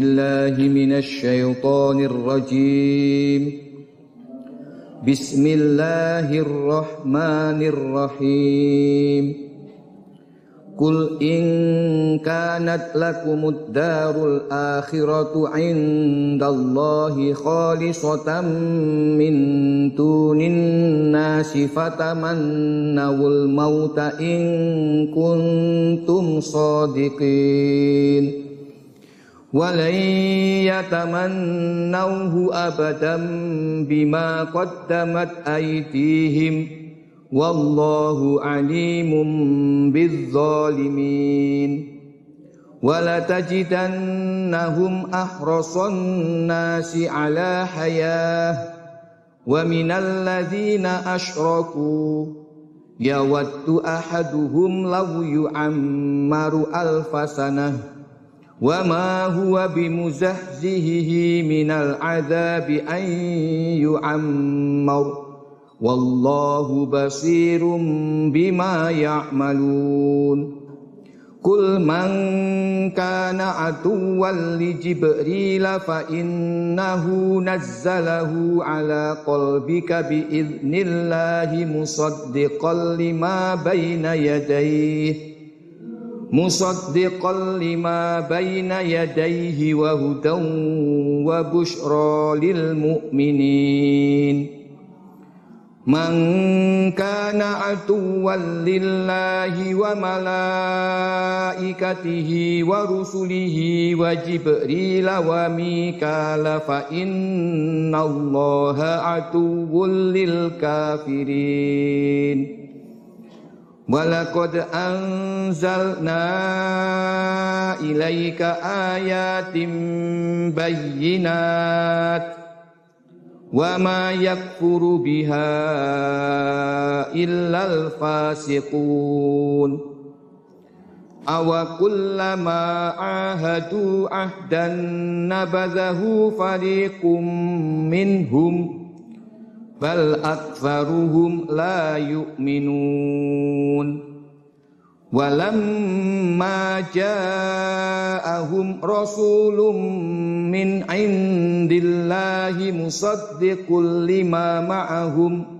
بالله من الشيطان الرجيم. بسم الله الرحمن الرحيم. قل إن كانت لكم الدار الآخرة عند الله خالصة من دون الناس فتمنوا الموت إن كنتم صادقين. ولن يتمنوه أبدا بما قدمت أيديهم والله عليم بالظالمين ولتجدنهم أحرص الناس على حياة ومن الذين أشركوا يود أحدهم لو يعمر ألف سنة وما هو بمزحزهه من العذاب أن يعمر والله بصير بما يعملون قل من كان عدوا لجبريل فإنه نزله على قلبك بإذن الله مصدقا لما بين يديه musaddiqan lima baina yadayhi wa hudan wa bushra lil mu'minin. Man kana atuwan lillahi wa malaikatihi wa rusulihi wa Jibril wa mikal fa innallaha atuwul lil kafirin. Walakad anzalna ilaika ayatim bayyinat. Wa ma yakfuru biha illal fasiqun. Awa kullama ahadu ahdan nabazahu fariqum minhum bal aktsaruhum la yu'minun. Walamma ja'ahum rasulun min indillahi musaddiqul lima ma'ahum.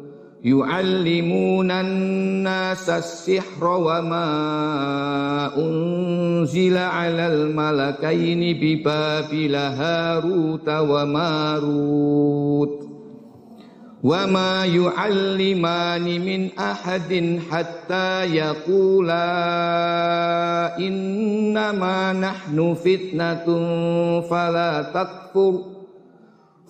yu'allimuna an-nasa sihra wa ma unzila 'alal malakaini bi babila haruta wa marut wa ma yu'allimani min ahadin hatta yaqula innama nahnu fitnatun fala takfur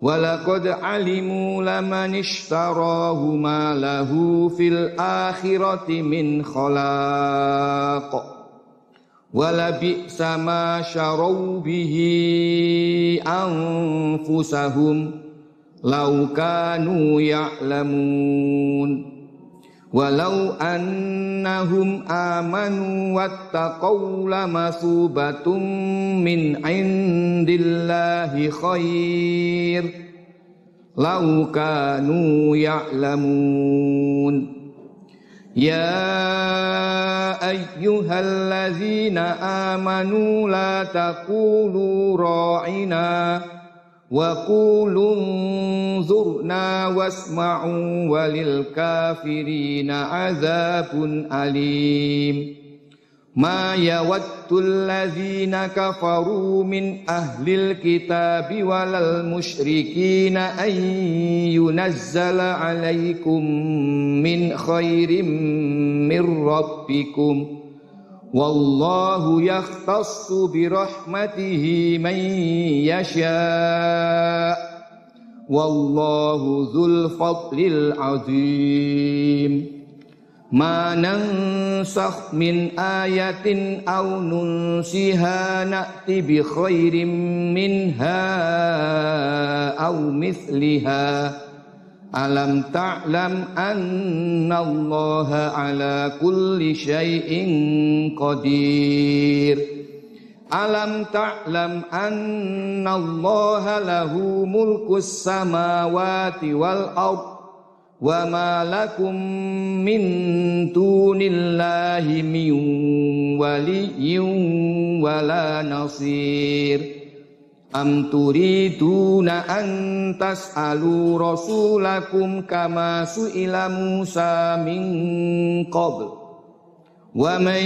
ولقد علموا لمن اشتراه ما له في الآخرة من خلاق ولبئس ما شروا به أنفسهم لو كانوا يعلمون ولو أنهم آمنوا واتقوا لمثوبة من عند الله خير لو كانوا يعلمون يا أيها الذين آمنوا لا تقولوا راعنا وقولوا انظرنا واسمعوا وللكافرين عذاب أليم ما يود الذين كفروا من أهل الكتاب ولا المشركين أن ينزل عليكم من خير من ربكم والله يختص برحمته من يشاء. والله ذو الفضل العظيم. ما ننسخ من آية أو ننسها نأتي بخير منها أو مثلها. ألم تعلم أن الله على كل شيء قدير ألم تعلم أن الله له ملك السماوات والأرض وما لكم من دون الله من ولي ولا Am turiduna an tas'alu rasulakum kama su'ila Musa min qabl. Wa man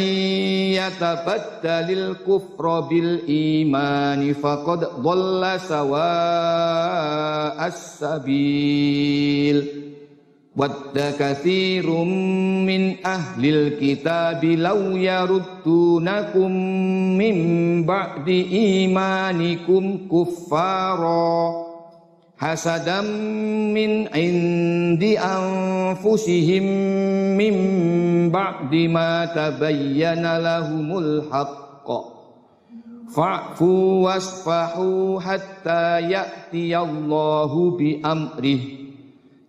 yatabaddalil kufra bil imani faqad dhalla sawa'as sabil. Wadda kathirum min ahlil kitabi law yaruddunakum min ba'di imanikum kuffara hasadam min indi anfusihim min ba'di ma tabayyana lahumul haqqa fa'fu wasfahu hatta ya'tiyallahu bi amrih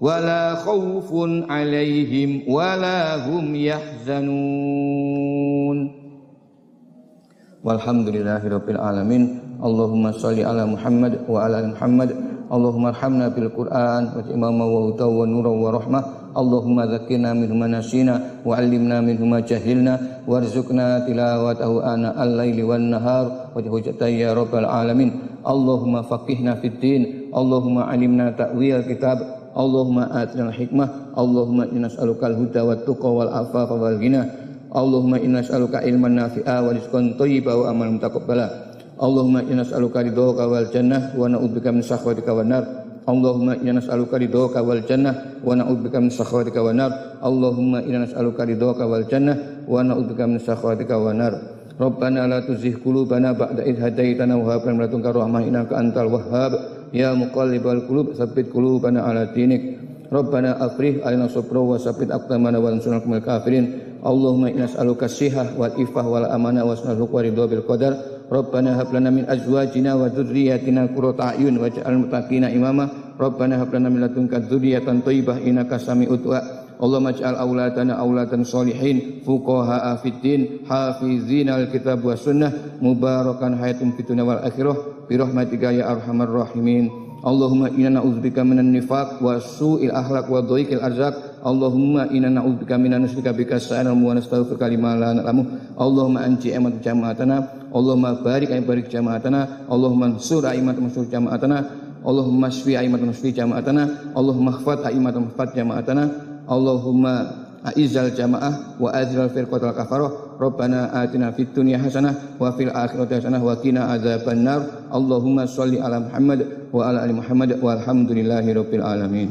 ولا خوف عليهم ولا هم يحزنون. والحمد لله رب العالمين اللهم صل على محمد وعلى آل محمد. اللهم ارحمنا بالقرآن وإماما وهدى ونورا ورحمه اللهم ذكرنا منه ما نسينا وعلمنا منه ما جهلنا. وارزقنا تلاوته آناء الليل والنهار. وجهجة يا رب العالمين اللهم فقهنا في الدين. اللهم علمنا تأويل الكتاب. Allahumma atina hikmah Allahumma inna nas'aluka al-huda wa tuqa wal afafa wal ghina Allahumma inna nas'aluka ilman nafi'a wa rizqan thayyiba wa amalan mutaqabbala Allahumma inna nas'aluka ridhaka wal jannah wa na'udzubika min wan nar Allahumma inna nas'aluka ridhaka wal jannah wa na'udzubika min wan nar Allahumma inna nas'aluka ridhaka wal jannah wa na'udzubika min sakhatika wan nar. Rabbana la tuzigh qulubana ba'da idh hadaitana wa hab lana min ladunka innaka antal wahhab Ya muqallibal qulub tsabbit qulubana ala dinik. Rabbana afrih alina sabra wa sabbit aqdamana wa ansurna kumul kafirin. Allahumma inna nas'aluka sihah wal ifah wal amanah wa nas'aluka wa ridha bil qadar. Rabbana hab lana min azwajina wa dzurriyyatina qurrata a'yun imama. Rabbana hab lana min ladunka dzurriyyatan thayyibah innaka sami'ud Allahumma ij'al auladana auladan solihin fuqaha fiddin hafizina alkitab wa sunnah mubarakan hayatum fid dunya wal akhirah bi ya arhamar rahimin. Allahumma inna na'udzubika minan nifaq wa su'il wa dhaikil arzaq. Allahumma inna na'udzubika minan nusrika bika sa'ana wa nastaghfiruka lima la Allahumma anji amat jama'atana. Allahumma barik ay jama'atana. Allahumma ansur aimat mansur jama'atana. Allahumma shfi aimat shfi jama'atana. Allahumma khfat aimat jama'atana Allahumma aizal jamaah wa aizal firqatal kafarah Rabbana atina fid dunya hasanah wa fil akhirati hasanah wa qina adzabannar Allahumma shalli ala Muhammad wa ala ali Muhammad walhamdulillahi rabbil alamin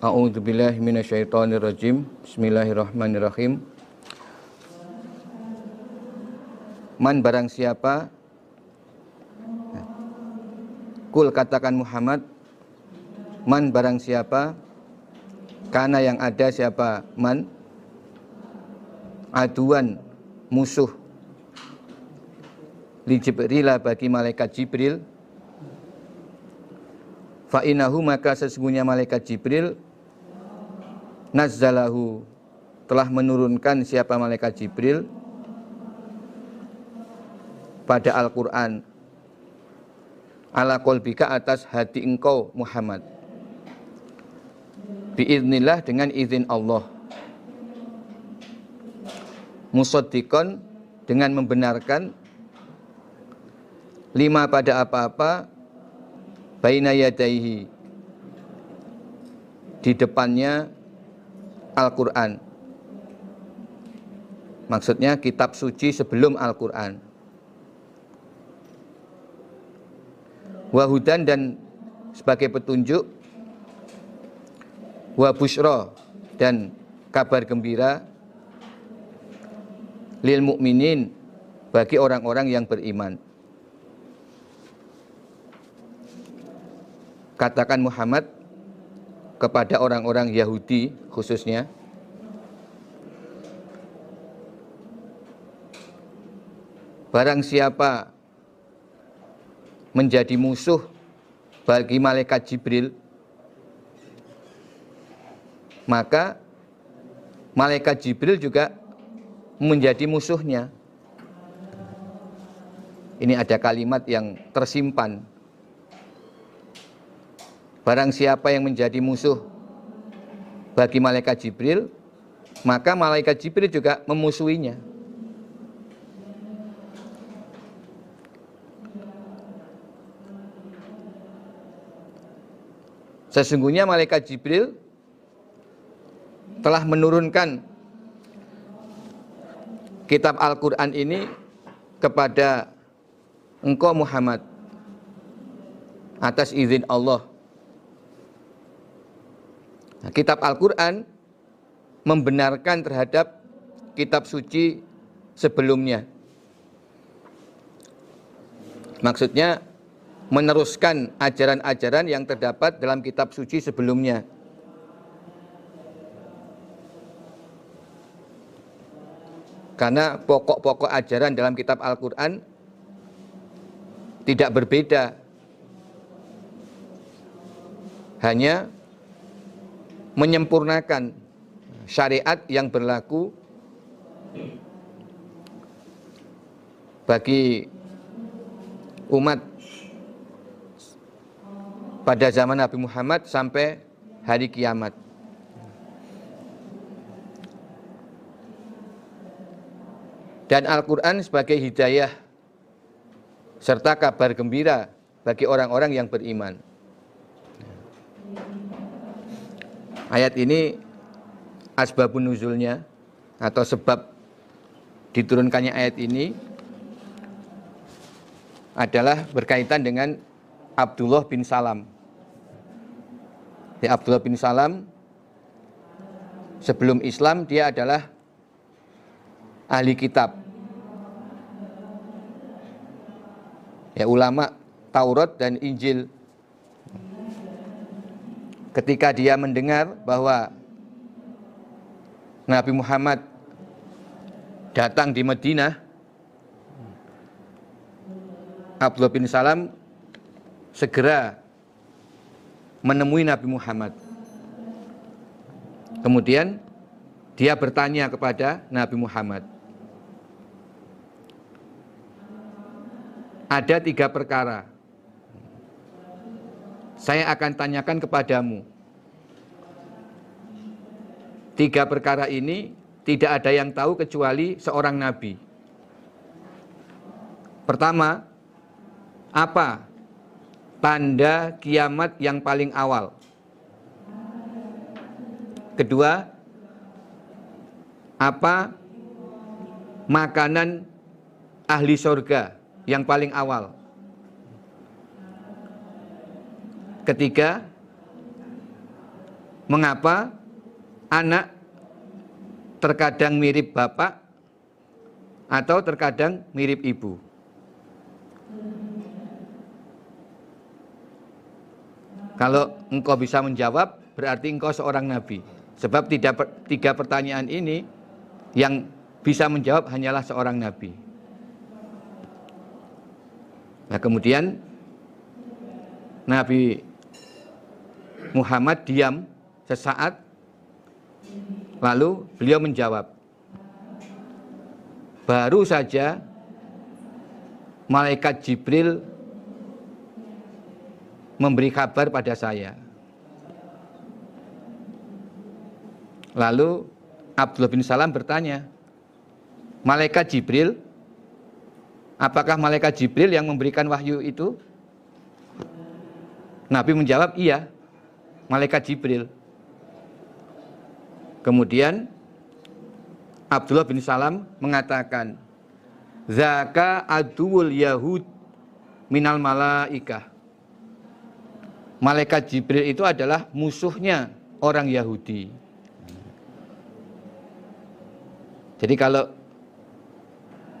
A'udzu billahi minasyaitonir rajim. Bismillahirrahmanirrahim. Man barang siapa? Kul katakan Muhammad. Man barang siapa? Karena yang ada siapa? Man? Aduan musuh. Li bagi malaikat Jibril. Fa'inahu maka sesungguhnya malaikat Jibril Nazzalahu telah menurunkan siapa malaikat Jibril pada Al-Quran. Ala kolbika atas hati engkau Muhammad. Biiznillah dengan izin Allah. Musaddikon dengan membenarkan. Lima pada apa-apa baina yadaihi. Di depannya Al-Quran. Maksudnya kitab suci sebelum Al-Quran wahudan dan sebagai petunjuk. Wa bushra dan kabar gembira. Lil mukminin bagi orang-orang yang beriman. Katakan Muhammad kepada orang-orang Yahudi khususnya. Barang siapa menjadi musuh bagi malaikat Jibril, maka malaikat Jibril juga menjadi musuhnya. Ini ada kalimat yang tersimpan. Barang siapa yang menjadi musuh bagi malaikat Jibril, maka malaikat Jibril juga memusuhinya. Sesungguhnya malaikat Jibril telah menurunkan kitab Al-Quran ini kepada engkau Muhammad atas izin Allah. Nah, kitab Al-Quran membenarkan terhadap kitab suci sebelumnya. Maksudnya meneruskan ajaran-ajaran yang terdapat dalam kitab suci sebelumnya. Karena pokok-pokok ajaran dalam kitab Al-Quran tidak berbeda. Hanya menyempurnakan syariat yang berlaku bagi umat pada zaman Nabi Muhammad sampai hari kiamat. Dan Al-Quran sebagai hidayah serta kabar gembira bagi orang-orang yang beriman. Ayat ini asbabun nuzulnya atau sebab diturunkannya ayat ini adalah berkaitan dengan Abdullah bin Salam Ya, Abdullah bin Salam sebelum Islam dia adalah ahli kitab. Ya, ulama Taurat dan Injil. Ketika dia mendengar bahwa Nabi Muhammad datang di Madinah, Abdullah bin Salam segera menemui Nabi Muhammad. Kemudian dia bertanya kepada Nabi Muhammad. Ada tiga perkara. Saya akan tanyakan kepadamu. Tiga perkara ini tidak ada yang tahu kecuali seorang nabi. Pertama, apa tanda kiamat yang paling awal. Kedua, apa makanan ahli surga yang paling awal. Ketiga, mengapa anak terkadang mirip bapak atau terkadang mirip ibu. Kalau engkau bisa menjawab, berarti engkau seorang nabi. Sebab tidak tiga pertanyaan ini yang bisa menjawab hanyalah seorang nabi. Nah, kemudian Nabi Muhammad diam sesaat lalu beliau menjawab baru saja malaikat Jibril memberi kabar pada saya. Lalu Abdullah bin Salam bertanya, Malaikat Jibril, apakah Malaikat Jibril yang memberikan wahyu itu? Nabi menjawab, iya, Malaikat Jibril. Kemudian Abdullah bin Salam mengatakan, Zaka aduul Yahud minal malaikah malaikat Jibril itu adalah musuhnya orang Yahudi. Jadi kalau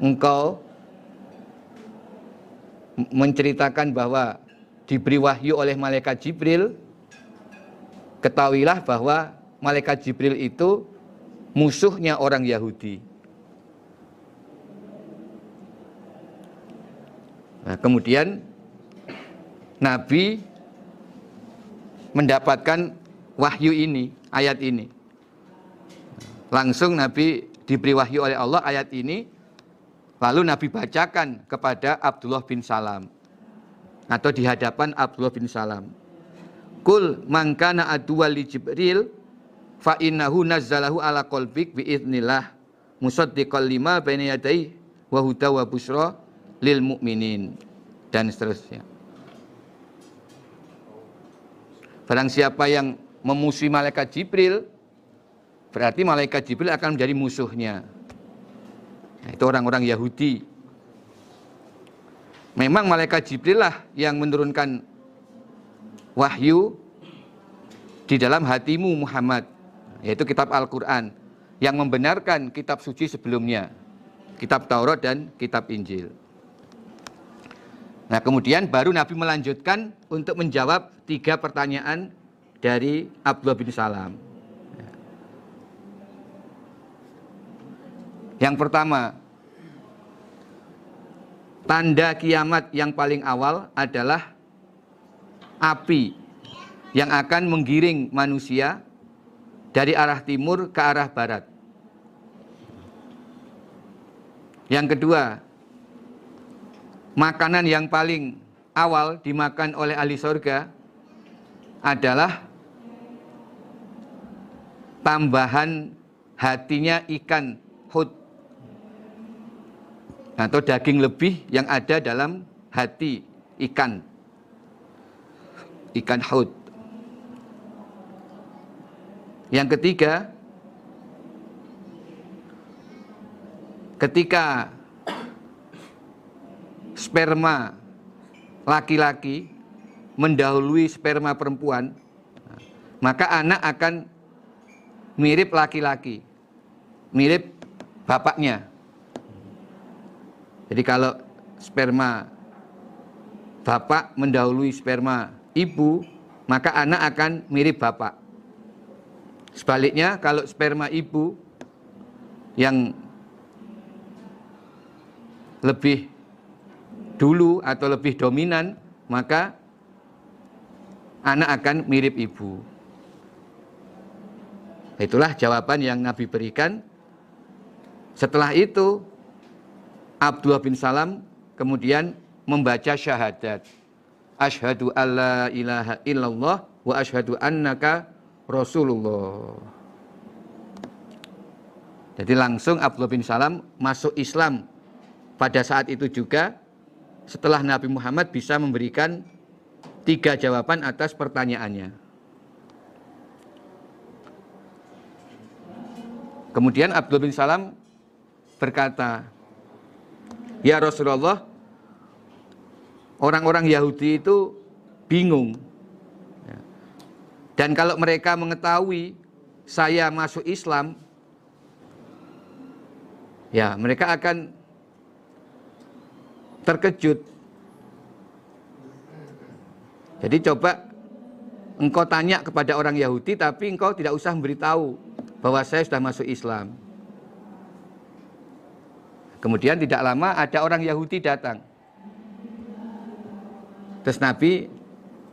engkau menceritakan bahwa diberi wahyu oleh malaikat Jibril, ketahuilah bahwa malaikat Jibril itu musuhnya orang Yahudi. Nah, kemudian Nabi mendapatkan wahyu ini, ayat ini. Langsung Nabi diberi wahyu oleh Allah ayat ini, lalu Nabi bacakan kepada Abdullah bin Salam atau di hadapan Abdullah bin Salam. Kul mangkana aduwal li Jibril fa innahu nazzalahu ala qalbik bi idznillah musaddiqal lima baina yadayhi wa huda wa busra lil mu'minin dan seterusnya. Barang siapa yang memusuhi malaikat Jibril, berarti malaikat Jibril akan menjadi musuhnya. Nah, itu orang-orang Yahudi. Memang malaikat Jibril lah yang menurunkan wahyu di dalam hatimu Muhammad, yaitu kitab Al-Quran, yang membenarkan kitab suci sebelumnya, kitab Taurat dan kitab Injil. Nah kemudian baru Nabi melanjutkan untuk menjawab tiga pertanyaan dari Abdullah bin Salam. Yang pertama, tanda kiamat yang paling awal adalah api yang akan menggiring manusia dari arah timur ke arah barat. Yang kedua, makanan yang paling awal dimakan oleh ahli surga adalah tambahan hatinya ikan hut atau daging lebih yang ada dalam hati ikan. Ikan hut. Yang ketiga ketika sperma laki-laki mendahului sperma perempuan, maka anak akan mirip laki-laki, mirip bapaknya. Jadi kalau sperma bapak mendahului sperma ibu, maka anak akan mirip bapak. Sebaliknya kalau sperma ibu yang lebih dulu atau lebih dominan, maka anak akan mirip ibu. Itulah jawaban yang Nabi berikan. Setelah itu, Abdullah bin Salam kemudian membaca syahadat. Ashadu alla ilaha illallah wa ashadu annaka Rasulullah. Jadi langsung Abdullah bin Salam masuk Islam pada saat itu juga setelah Nabi Muhammad bisa memberikan tiga jawaban atas pertanyaannya. Kemudian Abdul bin Salam berkata, Ya Rasulullah, orang-orang Yahudi itu bingung. Dan kalau mereka mengetahui saya masuk Islam, ya mereka akan terkejut. Jadi coba engkau tanya kepada orang Yahudi tapi engkau tidak usah memberitahu bahwa saya sudah masuk Islam. Kemudian tidak lama ada orang Yahudi datang. Terus Nabi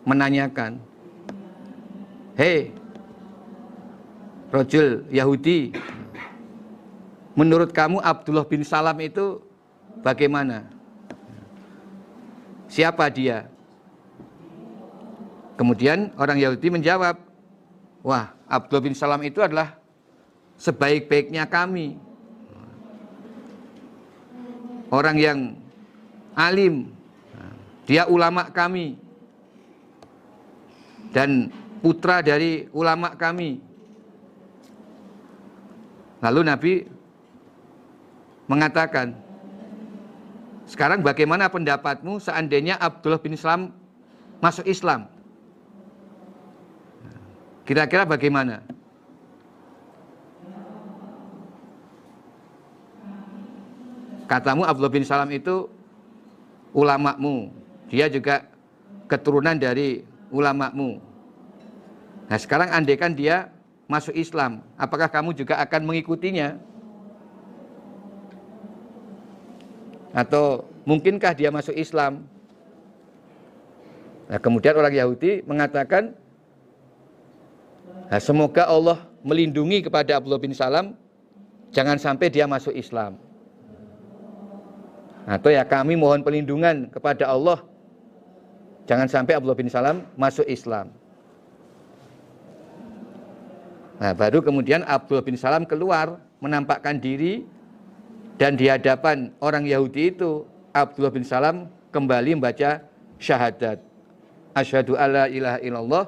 menanyakan, Hei, Rojul Yahudi, menurut kamu Abdullah bin Salam itu bagaimana? Siapa dia? Kemudian orang Yahudi menjawab, Wah, Abdullah bin Salam itu adalah sebaik-baiknya kami orang yang alim, dia ulama kami dan putra dari ulama kami. Lalu Nabi mengatakan, sekarang bagaimana pendapatmu seandainya Abdullah bin Islam masuk Islam? Kira-kira bagaimana? katamu Abdullah bin Salam itu ulamamu. Dia juga keturunan dari ulamamu. Nah sekarang andaikan dia masuk Islam, apakah kamu juga akan mengikutinya? Atau mungkinkah dia masuk Islam? Nah, kemudian orang Yahudi mengatakan, nah, semoga Allah melindungi kepada Abdullah bin Salam, jangan sampai dia masuk Islam. Atau ya kami mohon perlindungan kepada Allah. Jangan sampai Abdullah bin Salam masuk Islam. Nah, baru kemudian Abdullah bin Salam keluar menampakkan diri dan di hadapan orang Yahudi itu Abdullah bin Salam kembali membaca syahadat. Asyhadu alla ilaha illallah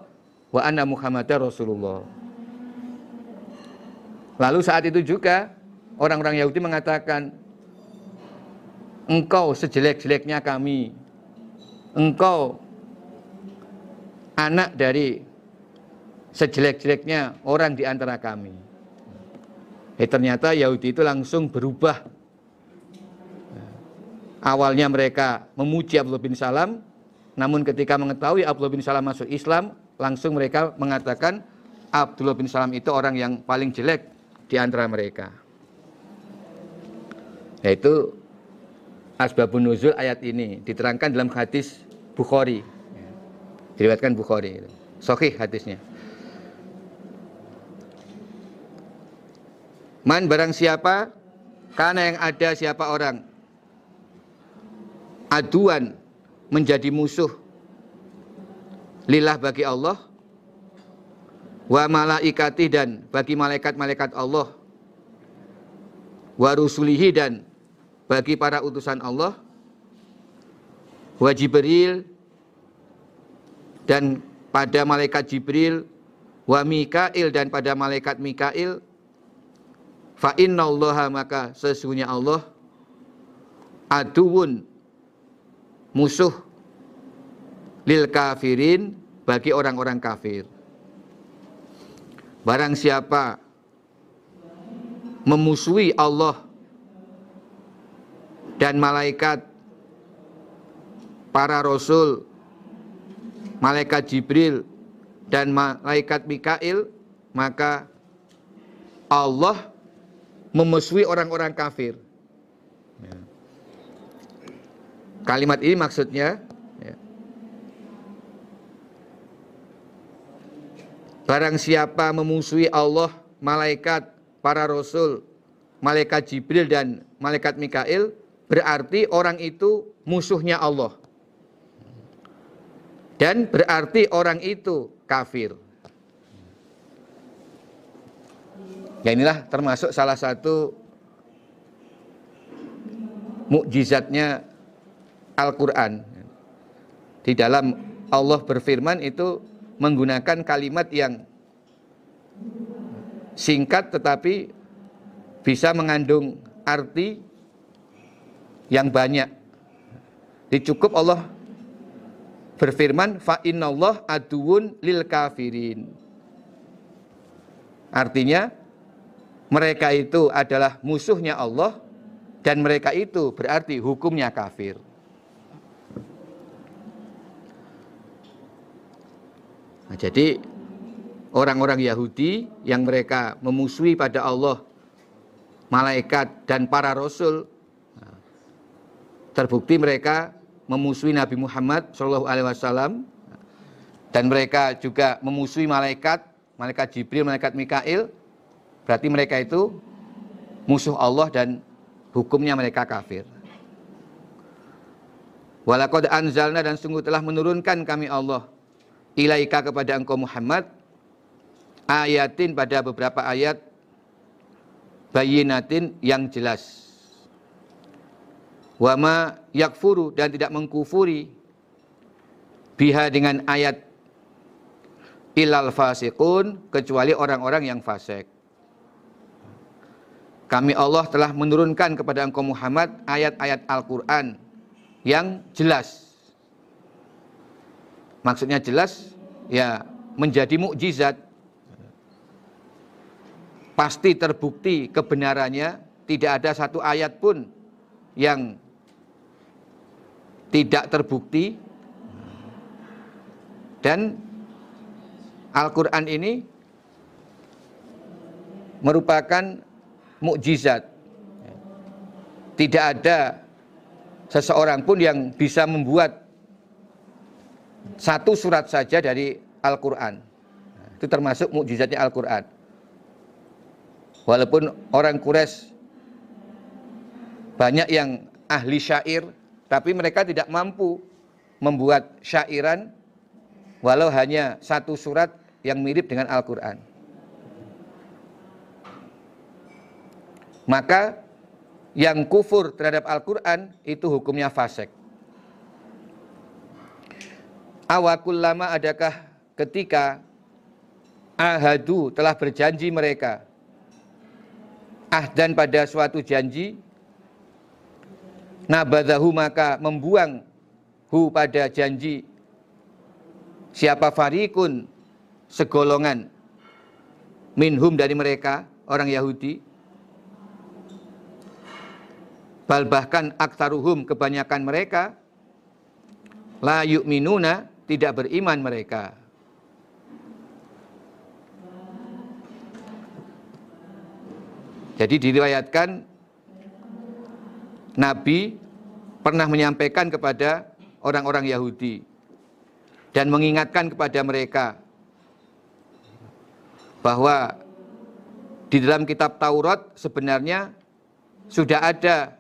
wa anna Muhammadar Rasulullah. Lalu saat itu juga orang-orang Yahudi mengatakan engkau sejelek-jeleknya kami. Engkau anak dari sejelek-jeleknya orang di antara kami. Eh ternyata Yahudi itu langsung berubah. Awalnya mereka memuji Abdullah bin Salam, namun ketika mengetahui Abdullah bin Salam masuk Islam, langsung mereka mengatakan Abdullah bin Salam itu orang yang paling jelek di antara mereka. Yaitu asbabun nuzul ayat ini diterangkan dalam hadis Bukhari. Diriwayatkan Bukhari. Sahih hadisnya. Man barang siapa karena yang ada siapa orang aduan menjadi musuh lillah bagi Allah wa malaikati dan bagi malaikat-malaikat Allah wa rusulihi dan bagi para utusan Allah wa Jibril dan pada malaikat Jibril wa Mikail dan pada malaikat Mikail fa innallaha maka sesungguhnya Allah aduun musuh lil kafirin bagi orang-orang kafir. Barang siapa memusuhi Allah dan malaikat para rasul malaikat Jibril dan malaikat Mikail maka Allah memusuhi orang-orang kafir ya. Kalimat ini maksudnya ya, barang siapa memusuhi Allah malaikat para rasul malaikat Jibril dan malaikat Mikail berarti orang itu musuhnya Allah. Dan berarti orang itu kafir. Ya inilah termasuk salah satu mukjizatnya Al-Quran. Di dalam Allah berfirman itu menggunakan kalimat yang singkat tetapi bisa mengandung arti yang banyak. Dicukup Allah berfirman fa innallah aduun lil kafirin. Artinya mereka itu adalah musuhnya Allah dan mereka itu berarti hukumnya kafir. Nah, jadi orang-orang Yahudi yang mereka memusuhi pada Allah, malaikat dan para rasul nah, terbukti mereka memusuhi Nabi Muhammad Shallallahu Alaihi Wasallam dan mereka juga memusuhi malaikat, malaikat Jibril, malaikat Mikail. Berarti mereka itu musuh Allah dan hukumnya mereka kafir. Walakad anzalna dan sungguh telah menurunkan kami Allah ilaika kepada engkau Muhammad ayatin pada beberapa ayat bayinatin yang jelas. Wama yakfuru dan tidak mengkufuri biha dengan ayat ilal fasikun kecuali orang-orang yang fasik. Kami Allah telah menurunkan kepada engkau Muhammad ayat-ayat Al-Quran yang jelas. Maksudnya jelas, ya menjadi mukjizat. Pasti terbukti kebenarannya, tidak ada satu ayat pun yang tidak terbukti. Dan Al-Quran ini merupakan mukjizat. Tidak ada seseorang pun yang bisa membuat satu surat saja dari Al-Quran. Itu termasuk mukjizatnya Al-Quran. Walaupun orang Quraisy banyak yang ahli syair, tapi mereka tidak mampu membuat syairan walau hanya satu surat yang mirip dengan Al-Quran. maka yang kufur terhadap Al-Quran itu hukumnya fasik. Awakul lama adakah ketika ahadu telah berjanji mereka? Ahdan pada suatu janji nabadahu maka membuang hu pada janji. Siapa farikun segolongan minhum dari mereka orang Yahudi. Bal bahkan aktaruhum kebanyakan mereka. La yu'minuna tidak beriman mereka. Jadi diriwayatkan Nabi pernah menyampaikan kepada orang-orang Yahudi dan mengingatkan kepada mereka bahwa di dalam kitab Taurat sebenarnya sudah ada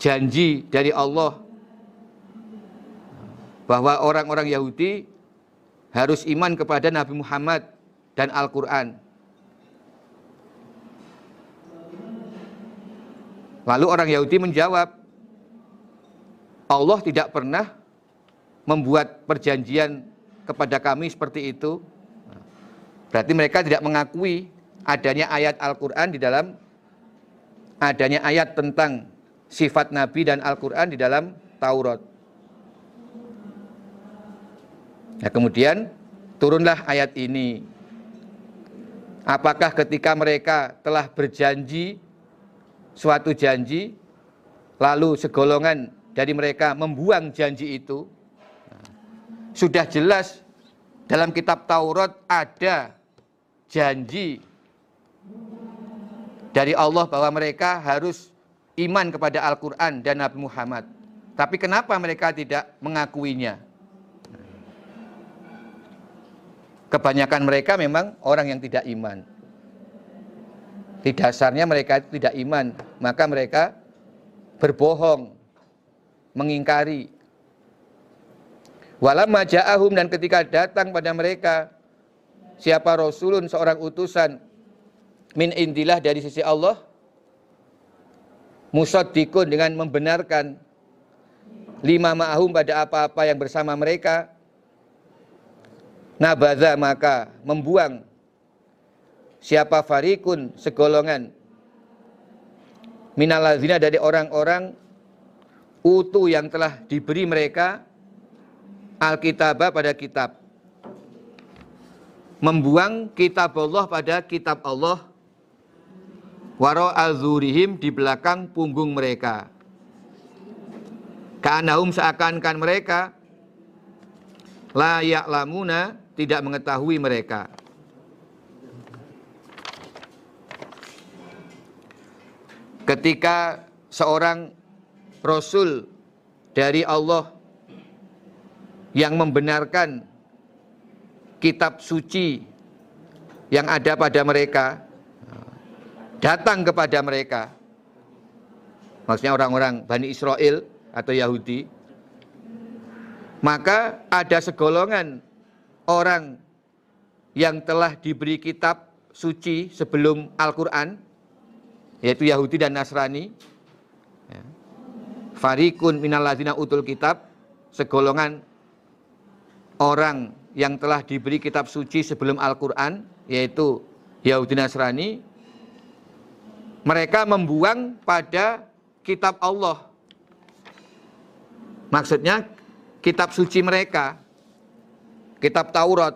janji dari Allah bahwa orang-orang Yahudi harus iman kepada Nabi Muhammad dan Al-Quran. Lalu orang Yahudi menjawab, Allah tidak pernah membuat perjanjian kepada kami seperti itu. Berarti mereka tidak mengakui adanya ayat Al-Quran di dalam adanya ayat tentang sifat Nabi dan Al-Quran di dalam Taurat. Nah, kemudian turunlah ayat ini. Apakah ketika mereka telah berjanji suatu janji, lalu segolongan dari mereka membuang janji itu, sudah jelas dalam kitab Taurat ada janji dari Allah bahwa mereka harus iman kepada Al-Quran dan Nabi Muhammad. Tapi kenapa mereka tidak mengakuinya? Kebanyakan mereka memang orang yang tidak iman. Di dasarnya mereka itu tidak iman, maka mereka berbohong, mengingkari. Walamma ja'ahum dan ketika datang pada mereka siapa rasulun seorang utusan min indilah dari sisi Allah musaddiqun dengan membenarkan lima ma'hum pada apa-apa yang bersama mereka nabadha maka membuang siapa farikun segolongan. Minalazina dari orang-orang utu yang telah diberi mereka alkitabah pada kitab. Membuang kitab Allah pada kitab Allah. Waro azurihim di belakang punggung mereka. Kanahum seakan-akan mereka. Layak lamuna tidak mengetahui mereka. Ketika seorang rasul dari Allah yang membenarkan kitab suci yang ada pada mereka datang kepada mereka maksudnya orang-orang Bani Israel atau Yahudi maka ada segolongan orang yang telah diberi kitab suci sebelum Al-Quran yaitu Yahudi dan Nasrani ya. Farikun minalladzina utul kitab segolongan orang yang telah diberi kitab suci sebelum Al-Quran, yaitu Yahudi Nasrani, mereka membuang pada kitab Allah. Maksudnya kitab suci mereka, kitab Taurat.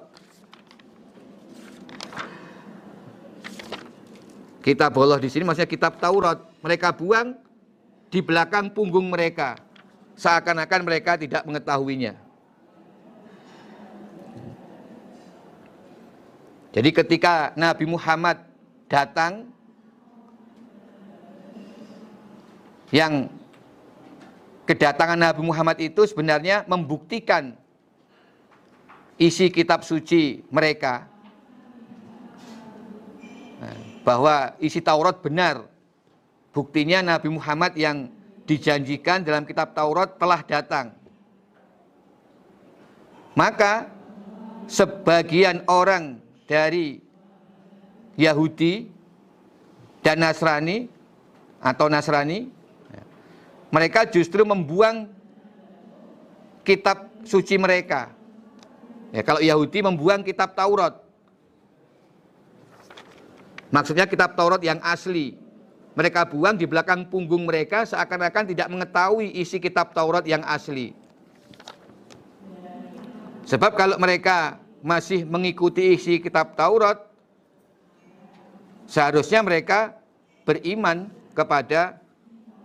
Kitab Allah di sini maksudnya kitab Taurat. Mereka buang di belakang punggung mereka. Seakan-akan mereka tidak mengetahuinya. Jadi ketika Nabi Muhammad datang yang kedatangan Nabi Muhammad itu sebenarnya membuktikan isi kitab suci mereka bahwa isi Taurat benar. Buktinya Nabi Muhammad yang dijanjikan dalam kitab Taurat telah datang. Maka sebagian orang dari Yahudi dan Nasrani atau Nasrani mereka justru membuang kitab suci mereka. Ya, kalau Yahudi membuang kitab Taurat. Maksudnya kitab Taurat yang asli. Mereka buang di belakang punggung mereka seakan-akan tidak mengetahui isi kitab Taurat yang asli. Sebab kalau mereka masih mengikuti isi kitab Taurat, seharusnya mereka beriman kepada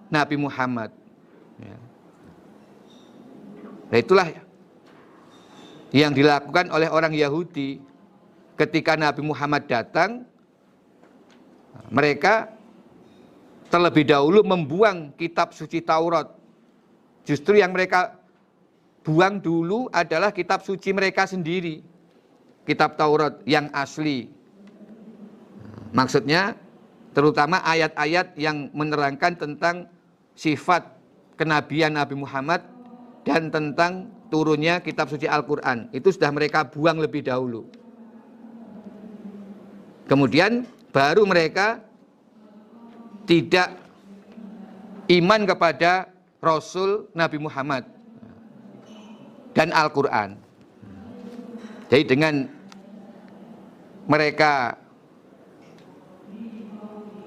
Nabi Muhammad. Ya. Nah itulah yang dilakukan oleh orang Yahudi ketika Nabi Muhammad datang, mereka terlebih dahulu membuang kitab suci Taurat. Justru yang mereka buang dulu adalah kitab suci mereka sendiri kitab Taurat yang asli. Maksudnya terutama ayat-ayat yang menerangkan tentang sifat kenabian Nabi Muhammad dan tentang turunnya kitab suci Al-Quran. Itu sudah mereka buang lebih dahulu. Kemudian baru mereka tidak iman kepada Rasul Nabi Muhammad dan Al-Quran. Jadi dengan mereka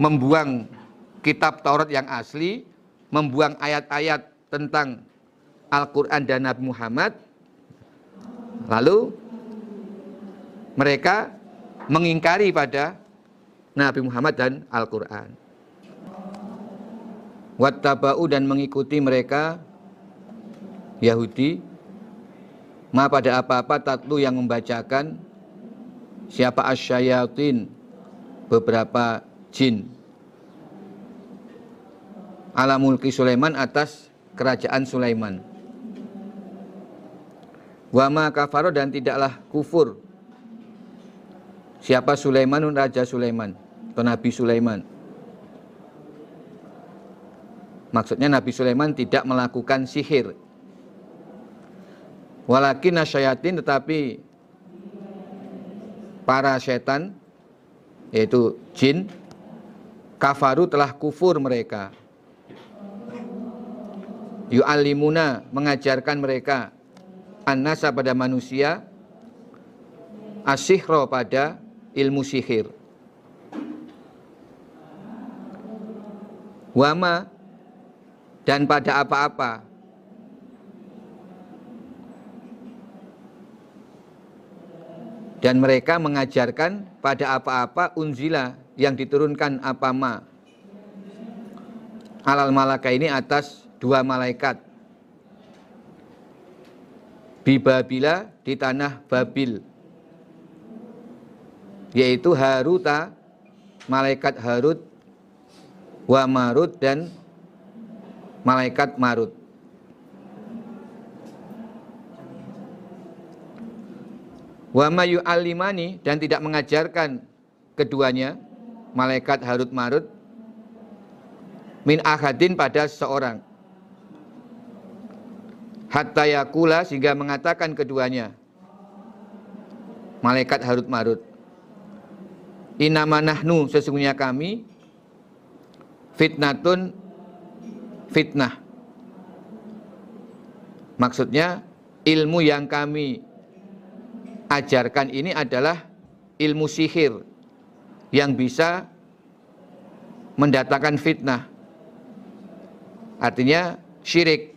membuang kitab Taurat yang asli, membuang ayat-ayat tentang Al-Quran dan Nabi Muhammad, lalu mereka mengingkari pada Nabi Muhammad dan Al-Quran. Wattaba'u dan mengikuti mereka Yahudi, ma pada apa-apa tatlu yang membacakan siapa asyayatin beberapa jin. Ala mulki Sulaiman atas kerajaan Sulaiman wama kafaro dan tidaklah kufur. Siapa Sulaiman Raja Sulaiman atau Nabi Sulaiman? Maksudnya Nabi Sulaiman tidak melakukan sihir. Walakin nasyayatin tetapi para setan yaitu jin kafaru telah kufur mereka. Yu'allimuna mengajarkan mereka annasa pada manusia asihro pada ilmu sihir. Wama dan pada apa-apa. Dan mereka mengajarkan pada apa-apa unzila yang diturunkan apa ma. Alal malaka ini atas dua malaikat bibabila di tanah Babil. Yaitu Haruta malaikat Harut wa Marut dan malaikat Marut. Wa mayu alimani dan tidak mengajarkan keduanya malaikat Harut Marut min ahadin pada seorang hatta yakula sehingga mengatakan keduanya malaikat Harut Marut inama nahnu sesungguhnya kami fitnatun fitnah. Maksudnya ilmu yang kami ajarkan ini adalah ilmu sihir yang bisa mendatangkan fitnah. Artinya syirik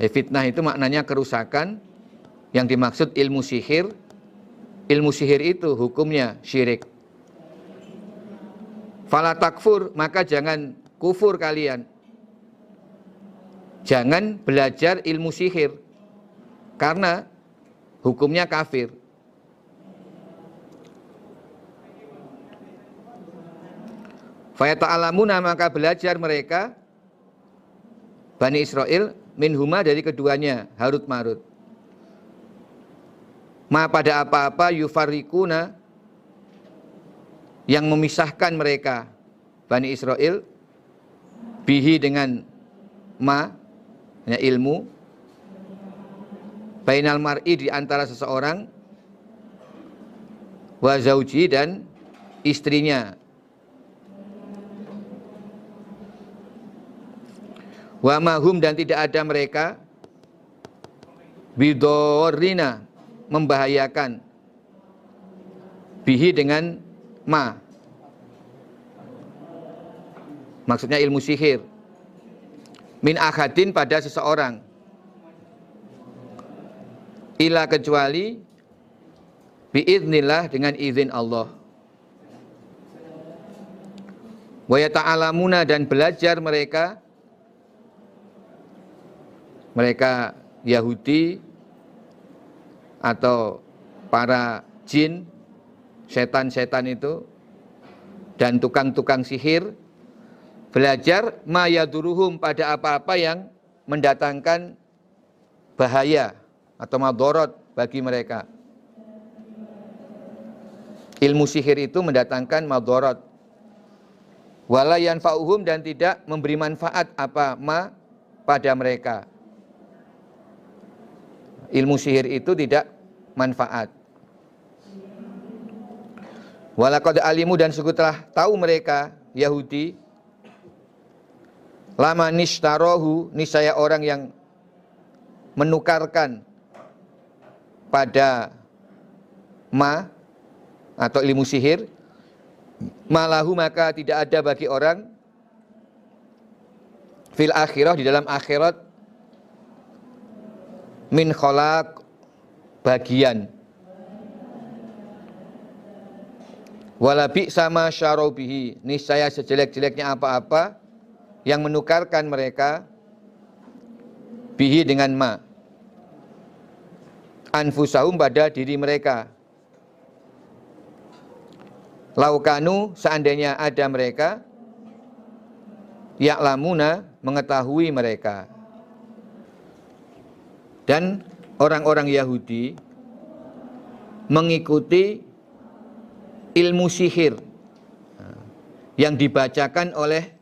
Eh, fitnah itu maknanya kerusakan yang dimaksud ilmu sihir. Ilmu sihir itu hukumnya syirik. Fala takfur, maka jangan kufur kalian. Jangan belajar ilmu sihir. Karena hukumnya kafir. Fayata'alamuna maka belajar mereka Bani Israel minhuma dari keduanya Harut Marut. Ma pada apa-apa yufarikuna yang memisahkan mereka Bani Israel bihi dengan ma ya ilmu. Bainal mar'i di antara seseorang wa zauji dan istrinya Wa mahum dan tidak ada mereka. Bidorina membahayakan. Bihi dengan ma. Maksudnya ilmu sihir. Min akadin pada seseorang. Ila kecuali biiznillah dengan izin Allah. Wa yata'alamuna dan belajar mereka mereka Yahudi atau para jin, setan-setan itu dan tukang-tukang sihir belajar mayaduruhum pada apa-apa yang mendatangkan bahaya atau madorot bagi mereka. Ilmu sihir itu mendatangkan madorot. Walayan fauhum dan tidak memberi manfaat apa ma pada mereka ilmu sihir itu tidak manfaat. Walakad alimu dan suku telah tahu mereka Yahudi lama nishtarohu nisaya orang yang menukarkan pada ma atau ilmu sihir malahu maka tidak ada bagi orang fil akhirah di dalam akhirat min kholak bagian. Walabi sama syarobihi niscaya sejelek-jeleknya apa-apa yang menukarkan mereka bihi dengan ma. Anfusahum pada diri mereka. Laukanu seandainya ada mereka yaklamuna mengetahui mereka dan orang-orang Yahudi mengikuti ilmu sihir yang dibacakan oleh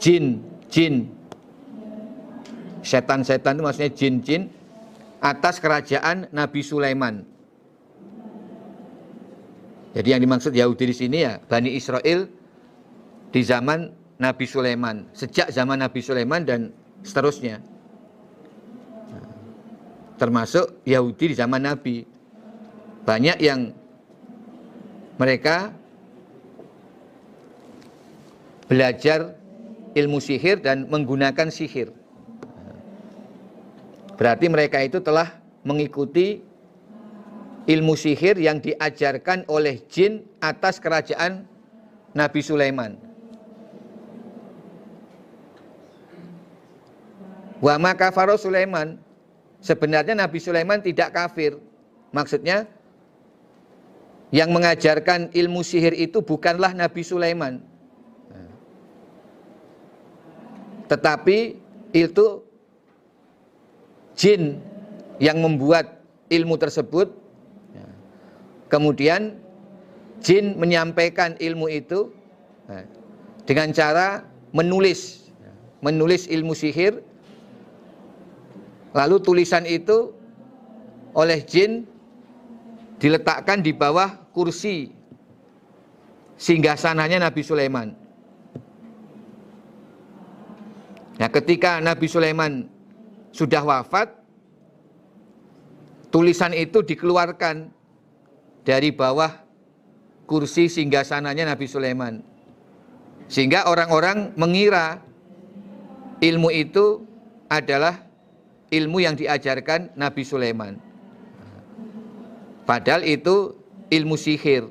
jin-jin. Setan-setan itu maksudnya jin-jin atas kerajaan Nabi Sulaiman. Jadi yang dimaksud Yahudi di sini ya Bani Israel di zaman Nabi Sulaiman, sejak zaman Nabi Sulaiman dan seterusnya termasuk Yahudi di zaman Nabi. Banyak yang mereka belajar ilmu sihir dan menggunakan sihir. Berarti mereka itu telah mengikuti ilmu sihir yang diajarkan oleh jin atas kerajaan Nabi Sulaiman. Wa maka Sulaiman sebenarnya Nabi Sulaiman tidak kafir. Maksudnya yang mengajarkan ilmu sihir itu bukanlah Nabi Sulaiman. Tetapi itu jin yang membuat ilmu tersebut. Kemudian jin menyampaikan ilmu itu dengan cara menulis menulis ilmu sihir Lalu tulisan itu oleh jin diletakkan di bawah kursi singgasananya Nabi Sulaiman. Nah, ketika Nabi Sulaiman sudah wafat, tulisan itu dikeluarkan dari bawah kursi singgasananya Nabi Sulaiman. Sehingga orang-orang mengira ilmu itu adalah ilmu yang diajarkan Nabi Sulaiman. Padahal itu ilmu sihir.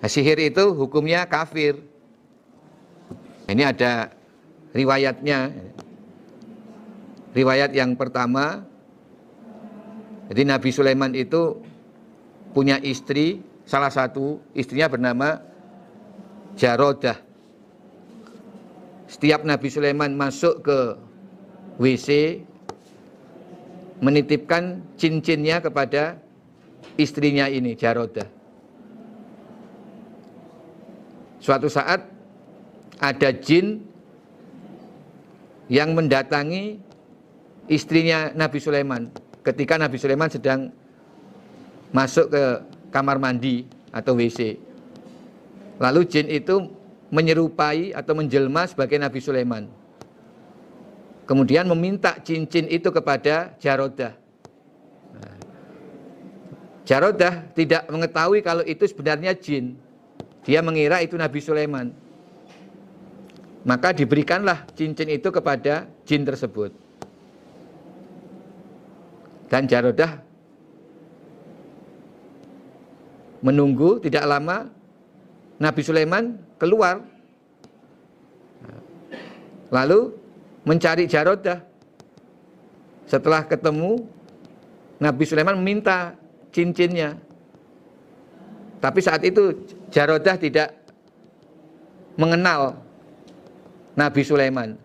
Nah, sihir itu hukumnya kafir. Ini ada riwayatnya. Riwayat yang pertama, jadi Nabi Sulaiman itu punya istri, salah satu istrinya bernama Jarodah. Setiap Nabi Sulaiman masuk ke WC menitipkan cincinnya kepada istrinya ini, Jarodah. Suatu saat ada jin yang mendatangi istrinya Nabi Sulaiman ketika Nabi Sulaiman sedang masuk ke kamar mandi atau WC. Lalu jin itu menyerupai atau menjelma sebagai Nabi Sulaiman. Kemudian meminta cincin itu kepada Jarodah. Nah, Jarodah tidak mengetahui kalau itu sebenarnya jin. Dia mengira itu Nabi Sulaiman. Maka diberikanlah cincin itu kepada jin tersebut. Dan Jarodah menunggu tidak lama Nabi Sulaiman keluar. Lalu mencari Jarodah. Setelah ketemu Nabi Sulaiman meminta cincinnya. Tapi saat itu Jarodah tidak mengenal Nabi Sulaiman.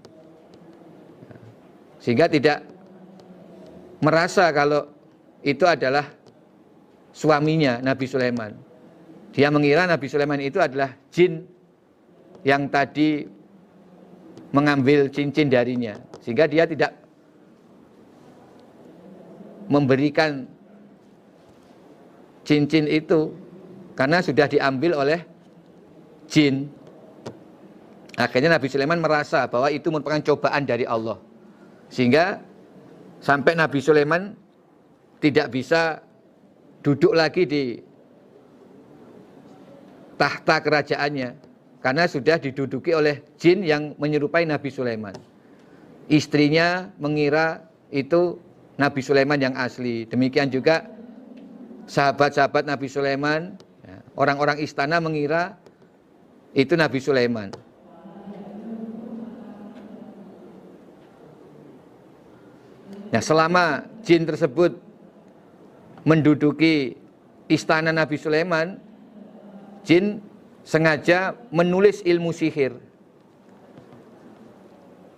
Sehingga tidak merasa kalau itu adalah suaminya Nabi Sulaiman dia mengira Nabi Sulaiman itu adalah jin yang tadi mengambil cincin darinya. Sehingga dia tidak memberikan cincin itu karena sudah diambil oleh jin. Akhirnya Nabi Sulaiman merasa bahwa itu merupakan cobaan dari Allah. Sehingga sampai Nabi Sulaiman tidak bisa duduk lagi di tahta kerajaannya karena sudah diduduki oleh jin yang menyerupai Nabi Sulaiman. Istrinya mengira itu Nabi Sulaiman yang asli. Demikian juga sahabat-sahabat Nabi Sulaiman, ya, orang-orang istana mengira itu Nabi Sulaiman. Nah, selama jin tersebut menduduki istana Nabi Sulaiman, jin sengaja menulis ilmu sihir.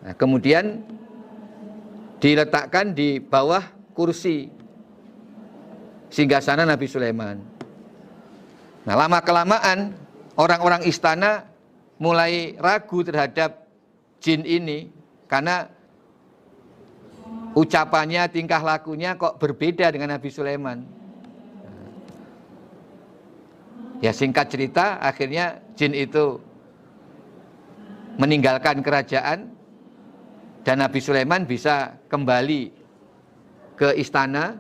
Nah, kemudian diletakkan di bawah kursi singgasana Nabi Sulaiman. Nah, lama kelamaan orang-orang istana mulai ragu terhadap jin ini karena ucapannya, tingkah lakunya kok berbeda dengan Nabi Sulaiman. Ya singkat cerita akhirnya jin itu meninggalkan kerajaan dan Nabi Sulaiman bisa kembali ke istana.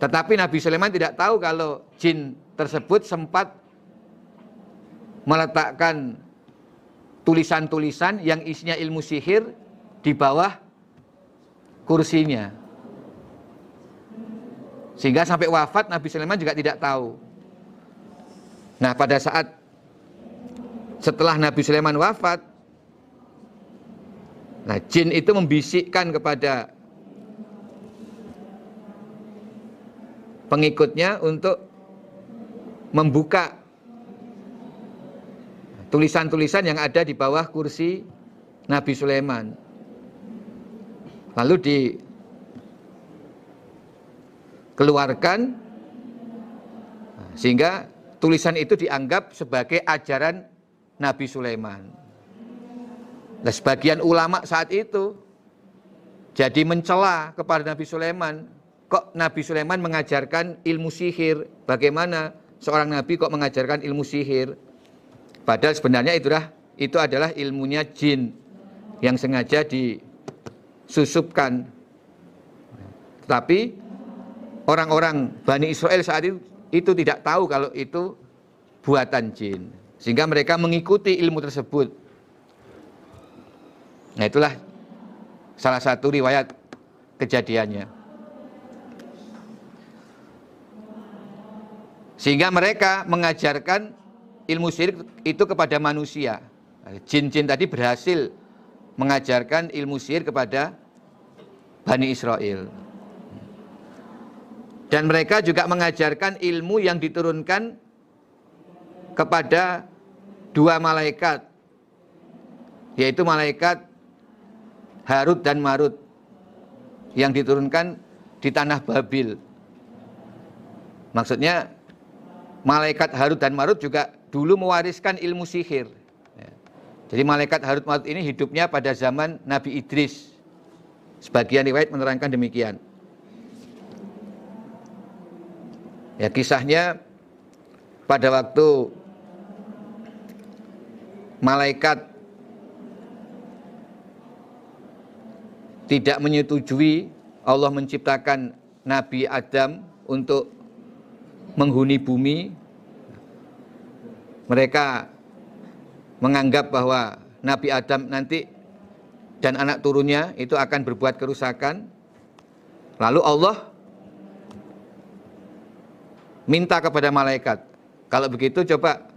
Tetapi Nabi Sulaiman tidak tahu kalau jin tersebut sempat meletakkan tulisan-tulisan yang isinya ilmu sihir di bawah kursinya. Sehingga sampai wafat Nabi Sulaiman juga tidak tahu. Nah, pada saat setelah Nabi Sulaiman wafat, nah jin itu membisikkan kepada pengikutnya untuk membuka tulisan-tulisan yang ada di bawah kursi Nabi Sulaiman. Lalu dikeluarkan sehingga tulisan itu dianggap sebagai ajaran Nabi Sulaiman. Nah, sebagian ulama saat itu jadi mencela kepada Nabi Sulaiman kok Nabi Sulaiman mengajarkan ilmu sihir? Bagaimana seorang nabi kok mengajarkan ilmu sihir? Padahal sebenarnya itulah itu adalah ilmunya jin yang sengaja disusupkan. Tetapi orang-orang Bani Israel saat itu, itu tidak tahu kalau itu buatan jin. Sehingga mereka mengikuti ilmu tersebut. Nah itulah salah satu riwayat kejadiannya. Sehingga mereka mengajarkan ilmu syirik itu kepada manusia. Jin-jin tadi berhasil mengajarkan ilmu sihir kepada Bani Israel. Dan mereka juga mengajarkan ilmu yang diturunkan kepada dua malaikat, yaitu malaikat Harut dan Marut yang diturunkan di tanah Babil. Maksudnya malaikat Harut dan Marut juga dulu mewariskan ilmu sihir. Ya. Jadi malaikat Harut Marut ini hidupnya pada zaman Nabi Idris. Sebagian riwayat menerangkan demikian. Ya kisahnya pada waktu malaikat tidak menyetujui Allah menciptakan Nabi Adam untuk menghuni bumi, mereka menganggap bahwa Nabi Adam nanti dan anak turunnya itu akan berbuat kerusakan. Lalu Allah minta kepada malaikat, kalau begitu coba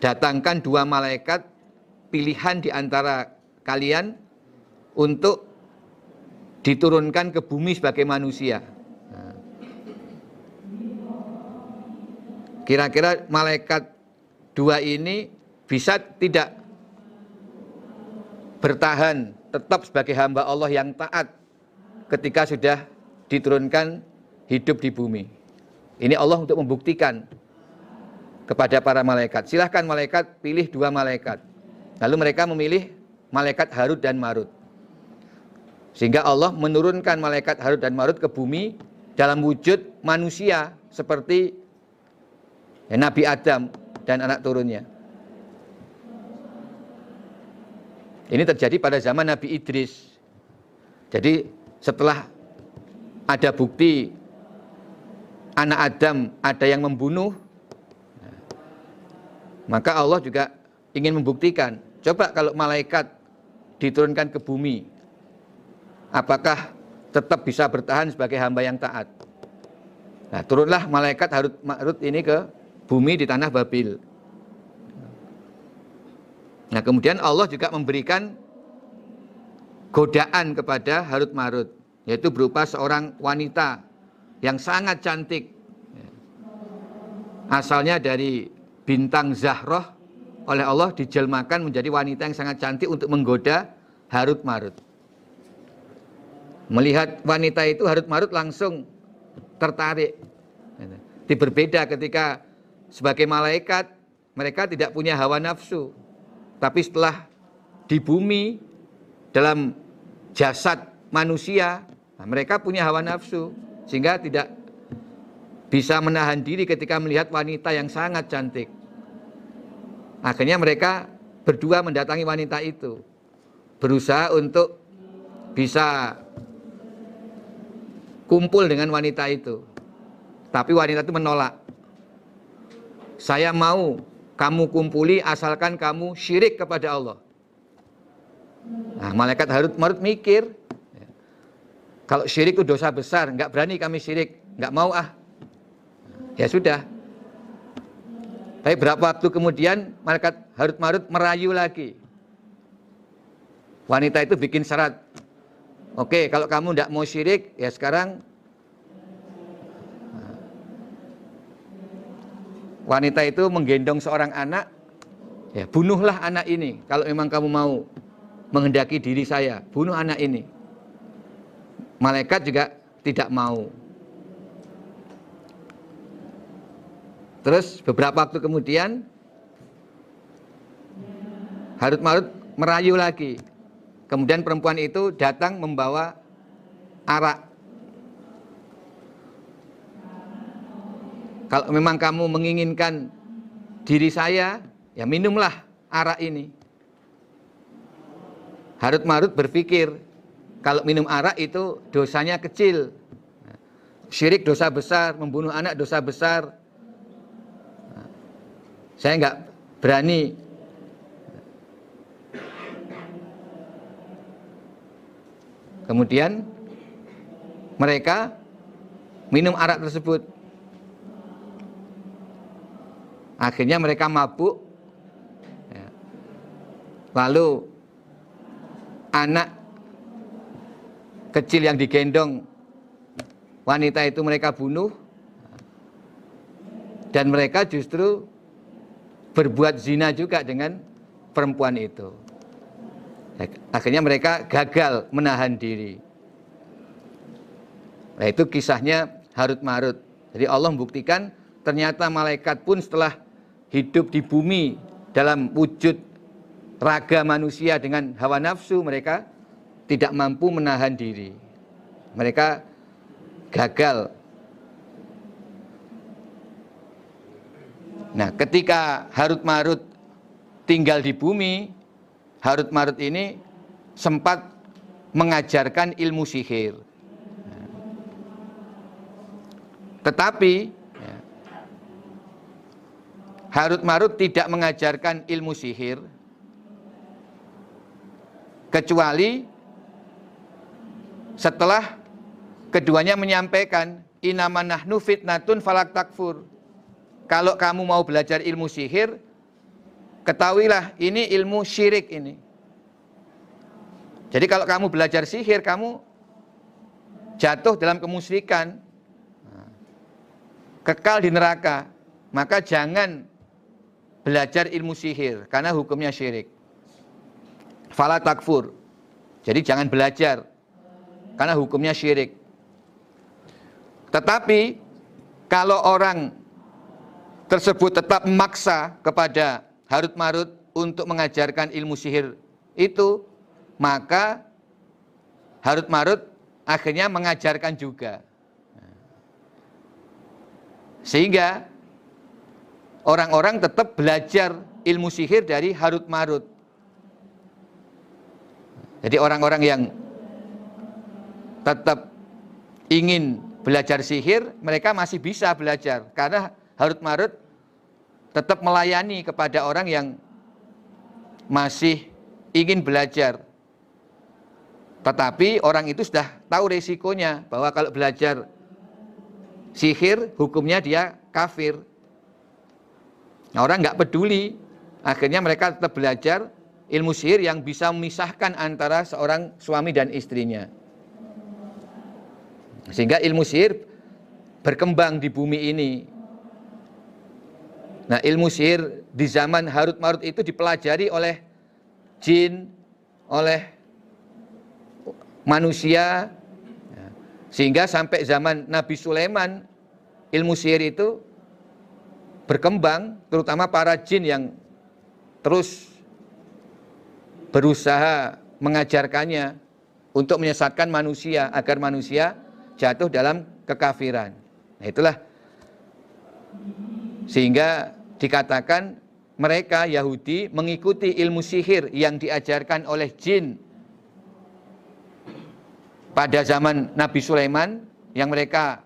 datangkan dua malaikat pilihan di antara kalian untuk diturunkan ke bumi sebagai manusia. Kira-kira malaikat dua ini bisa tidak bertahan tetap sebagai hamba Allah yang taat ketika sudah diturunkan hidup di bumi. Ini Allah untuk membuktikan kepada para malaikat. Silahkan malaikat pilih dua malaikat. Lalu mereka memilih malaikat Harut dan Marut. Sehingga Allah menurunkan malaikat Harut dan Marut ke bumi dalam wujud manusia seperti ya, Nabi Adam dan anak turunnya. Ini terjadi pada zaman Nabi Idris. Jadi setelah ada bukti anak Adam ada yang membunuh, maka Allah juga ingin membuktikan. Coba kalau malaikat diturunkan ke bumi, apakah tetap bisa bertahan sebagai hamba yang taat? Nah, turunlah malaikat Harut Marut ini ke bumi di tanah Babil. Nah kemudian Allah juga memberikan godaan kepada Harut Marut, yaitu berupa seorang wanita yang sangat cantik. Asalnya dari bintang Zahroh oleh Allah dijelmakan menjadi wanita yang sangat cantik untuk menggoda Harut Marut. Melihat wanita itu Harut Marut langsung tertarik. Di berbeda ketika sebagai malaikat, mereka tidak punya hawa nafsu. Tapi setelah di bumi, dalam jasad manusia, nah mereka punya hawa nafsu. Sehingga tidak bisa menahan diri ketika melihat wanita yang sangat cantik. Akhirnya mereka berdua mendatangi wanita itu. Berusaha untuk bisa kumpul dengan wanita itu. Tapi wanita itu menolak. Saya mau kamu kumpuli asalkan kamu syirik kepada Allah. Nah, malaikat Harut Marut mikir, kalau syirik itu dosa besar, nggak berani kami syirik, nggak mau ah. Ya sudah. Tapi berapa waktu kemudian malaikat Harut Marut merayu lagi. Wanita itu bikin syarat. Oke, kalau kamu tidak mau syirik, ya sekarang wanita itu menggendong seorang anak, ya bunuhlah anak ini. Kalau memang kamu mau menghendaki diri saya, bunuh anak ini. Malaikat juga tidak mau. Terus beberapa waktu kemudian Harut Marut merayu lagi. Kemudian perempuan itu datang membawa arak. Kalau memang kamu menginginkan diri saya, ya minumlah arak ini. Harut Marut berpikir, kalau minum arak itu dosanya kecil. Syirik dosa besar, membunuh anak dosa besar. Saya nggak berani. Kemudian mereka minum arak tersebut. Akhirnya mereka mabuk. Ya. Lalu anak kecil yang digendong wanita itu mereka bunuh dan mereka justru berbuat zina juga dengan perempuan itu. Akhirnya mereka gagal menahan diri. Nah itu kisahnya Harut Marut. Jadi Allah membuktikan ternyata malaikat pun setelah hidup di bumi dalam wujud raga manusia dengan hawa nafsu mereka tidak mampu menahan diri. Mereka gagal. Nah, ketika Harut Marut tinggal di bumi, Harut Marut ini sempat mengajarkan ilmu sihir. Tetapi ya, Harut Marut tidak mengajarkan ilmu sihir kecuali setelah keduanya menyampaikan inama nahnu fitnatun falak takfur. Kalau kamu mau belajar ilmu sihir, ketahuilah ini ilmu syirik ini. Jadi kalau kamu belajar sihir, kamu jatuh dalam kemusyrikan, kekal di neraka. Maka jangan belajar ilmu sihir, karena hukumnya syirik. Fala takfur. Jadi jangan belajar karena hukumnya syirik. Tetapi kalau orang tersebut tetap memaksa kepada Harut Marut untuk mengajarkan ilmu sihir itu, maka Harut Marut akhirnya mengajarkan juga. Sehingga orang-orang tetap belajar ilmu sihir dari Harut Marut. Jadi orang-orang yang tetap ingin belajar sihir, mereka masih bisa belajar karena Harut Marut tetap melayani kepada orang yang masih ingin belajar. Tetapi orang itu sudah tahu resikonya bahwa kalau belajar sihir hukumnya dia kafir. Nah, orang nggak peduli, akhirnya mereka tetap belajar ilmu sihir yang bisa memisahkan antara seorang suami dan istrinya. Sehingga ilmu sihir berkembang di bumi ini. Nah ilmu sihir di zaman Harut Marut itu dipelajari oleh jin, oleh manusia. Sehingga sampai zaman Nabi Sulaiman ilmu sihir itu berkembang terutama para jin yang terus berusaha mengajarkannya untuk menyesatkan manusia agar manusia jatuh dalam kekafiran. Nah, itulah sehingga dikatakan mereka Yahudi mengikuti ilmu sihir yang diajarkan oleh jin pada zaman Nabi Sulaiman yang mereka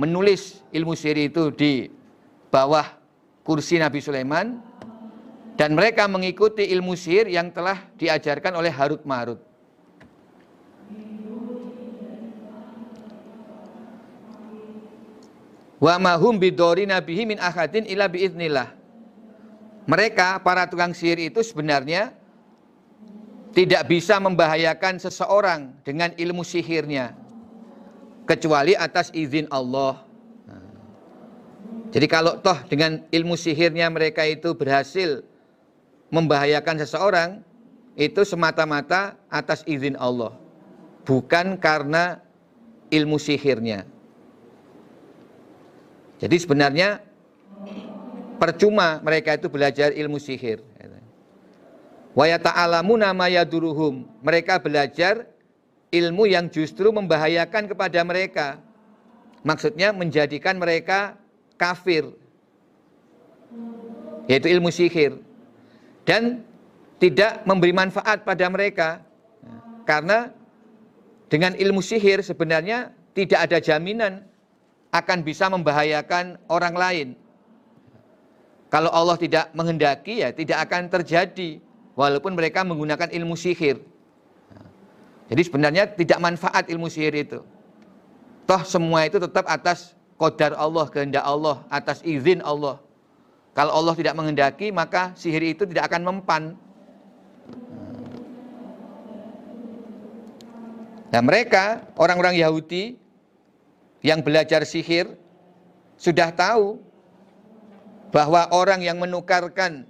menulis ilmu sihir itu di bawah kursi Nabi Sulaiman Dan mereka mengikuti ilmu sihir yang telah diajarkan oleh Harut Marut. Wa mahum bidori nabihi min ahadin ila biiznillah. Mereka para tukang sihir itu sebenarnya tidak bisa membahayakan seseorang dengan ilmu sihirnya kecuali atas izin Allah. Jadi kalau toh dengan ilmu sihirnya mereka itu berhasil membahayakan seseorang itu semata-mata atas izin Allah, bukan karena ilmu sihirnya. Jadi sebenarnya percuma mereka itu belajar ilmu sihir. Wa yata'alamuna ma yaduruhum. Mereka belajar ilmu yang justru membahayakan kepada mereka. Maksudnya menjadikan mereka kafir. Yaitu ilmu sihir. Dan tidak memberi manfaat pada mereka. Karena dengan ilmu sihir sebenarnya tidak ada jaminan akan bisa membahayakan orang lain. Kalau Allah tidak menghendaki ya tidak akan terjadi walaupun mereka menggunakan ilmu sihir. Jadi sebenarnya tidak manfaat ilmu sihir itu. Toh semua itu tetap atas kodar Allah, kehendak Allah, atas izin Allah. Kalau Allah tidak menghendaki maka sihir itu tidak akan mempan. Nah mereka orang-orang Yahudi yang belajar sihir sudah tahu bahwa orang yang menukarkan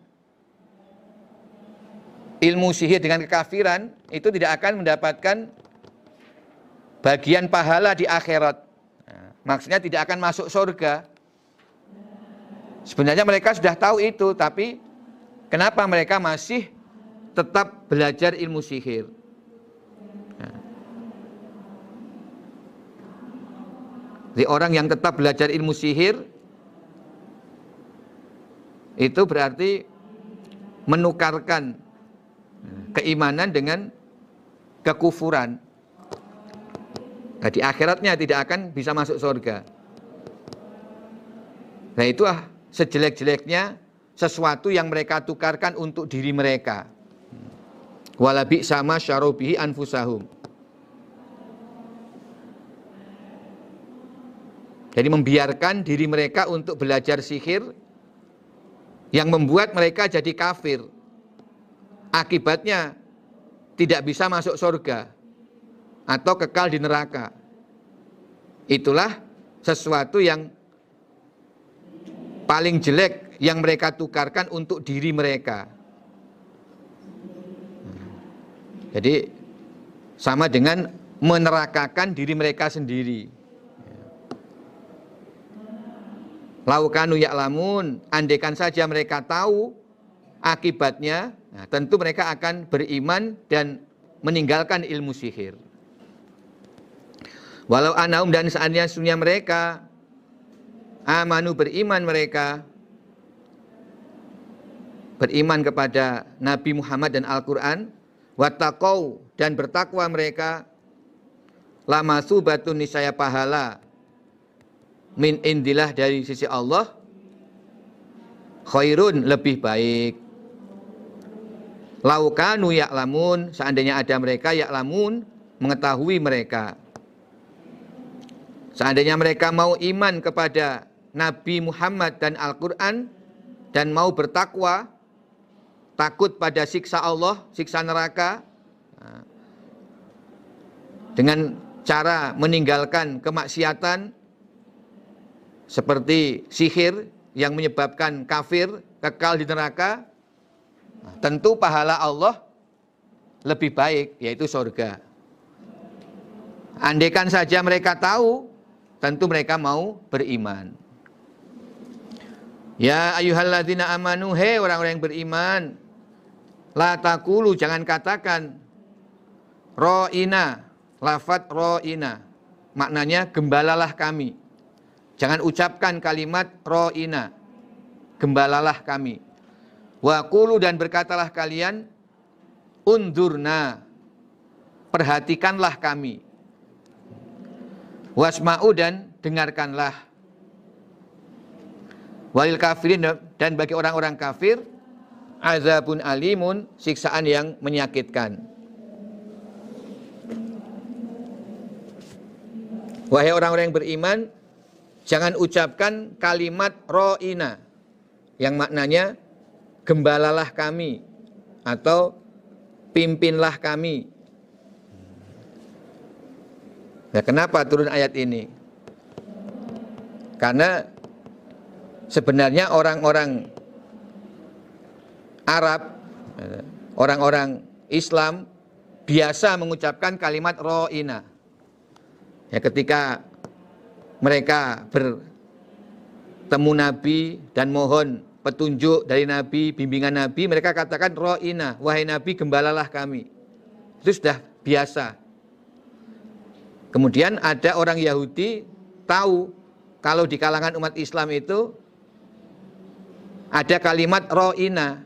ilmu sihir dengan kekafiran itu tidak akan mendapatkan bagian pahala di akhirat. Nah, maksudnya tidak akan masuk surga. Sebenarnya mereka sudah tahu itu, tapi kenapa mereka masih tetap belajar ilmu sihir? Jadi orang yang tetap belajar ilmu sihir itu berarti menukarkan keimanan dengan kekufuran. Nah, di akhiratnya tidak akan bisa masuk surga. Nah, itu ah sejelek-jeleknya sesuatu yang mereka tukarkan untuk diri mereka. Walabi sama syarobihi anfusahum. Jadi membiarkan diri mereka untuk belajar sihir yang membuat mereka jadi kafir. Akibatnya tidak bisa masuk surga atau kekal di neraka. Itulah sesuatu yang paling jelek yang mereka tukarkan untuk diri mereka. Jadi sama dengan menerakakan diri mereka sendiri. Laukanu ya'lamun, andekan saja mereka tahu akibatnya, nah, tentu mereka akan beriman dan meninggalkan ilmu sihir. Walau anaum dan seandainya sunya mereka amanu beriman mereka beriman kepada Nabi Muhammad dan Al-Qur'an wattaqau dan bertakwa mereka lama subatun nisaya pahala min indilah dari sisi Allah khairun lebih baik. Laukanu ya'lamun seandainya ada mereka ya'lamun mengetahui mereka. Seandainya mereka mau iman kepada Nabi Muhammad dan Al-Quran dan mau bertakwa takut pada siksa Allah siksa neraka dengan cara meninggalkan kemaksiatan seperti sihir yang menyebabkan kafir kekal di neraka, tentu pahala Allah lebih baik, yaitu surga. Andaikan saja mereka tahu, tentu mereka mau beriman. Ya ayuhalladzina amanu, he orang-orang yang beriman, la takulu, jangan katakan, ro'ina, lafat ro'ina, maknanya gembalalah kami. Jangan ucapkan kalimat ro'ina. Gembalalah kami. Wa kulu dan berkatalah kalian undurna. Perhatikanlah kami. Wasma'u dan dengarkanlah. Walil kafirin dan bagi orang-orang kafir azabun alimun, siksaan yang menyakitkan. Wahai orang-orang yang beriman, jangan ucapkan kalimat ro'ina yang maknanya gembalalah kami atau pimpinlah kami. Nah, kenapa turun ayat ini? Karena sebenarnya orang-orang Arab, orang-orang Islam biasa mengucapkan kalimat ro'ina. Ya, ketika mereka bertemu Nabi dan mohon petunjuk dari Nabi, bimbingan Nabi, mereka katakan ro'ina, wahai Nabi gembalalah kami. Itu sudah biasa. Kemudian ada orang Yahudi tahu kalau di kalangan umat Islam itu ada kalimat ro'ina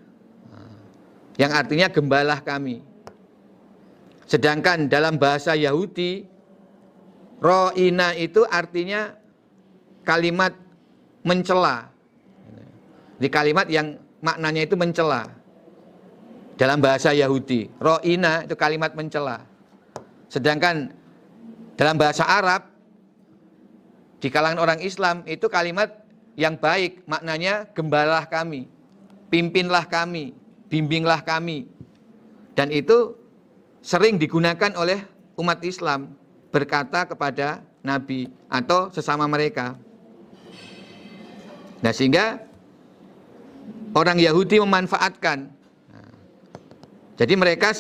yang artinya gembalah kami. Sedangkan dalam bahasa Yahudi, ro'ina itu artinya kalimat mencela. Di kalimat yang maknanya itu mencela. Dalam bahasa Yahudi, ro'ina itu kalimat mencela. Sedangkan dalam bahasa Arab, di kalangan orang Islam itu kalimat yang baik, maknanya gembalah kami, pimpinlah kami, bimbinglah kami. Dan itu sering digunakan oleh umat Islam berkata kepada Nabi atau sesama mereka. Nah sehingga orang Yahudi memanfaatkan. jadi mereka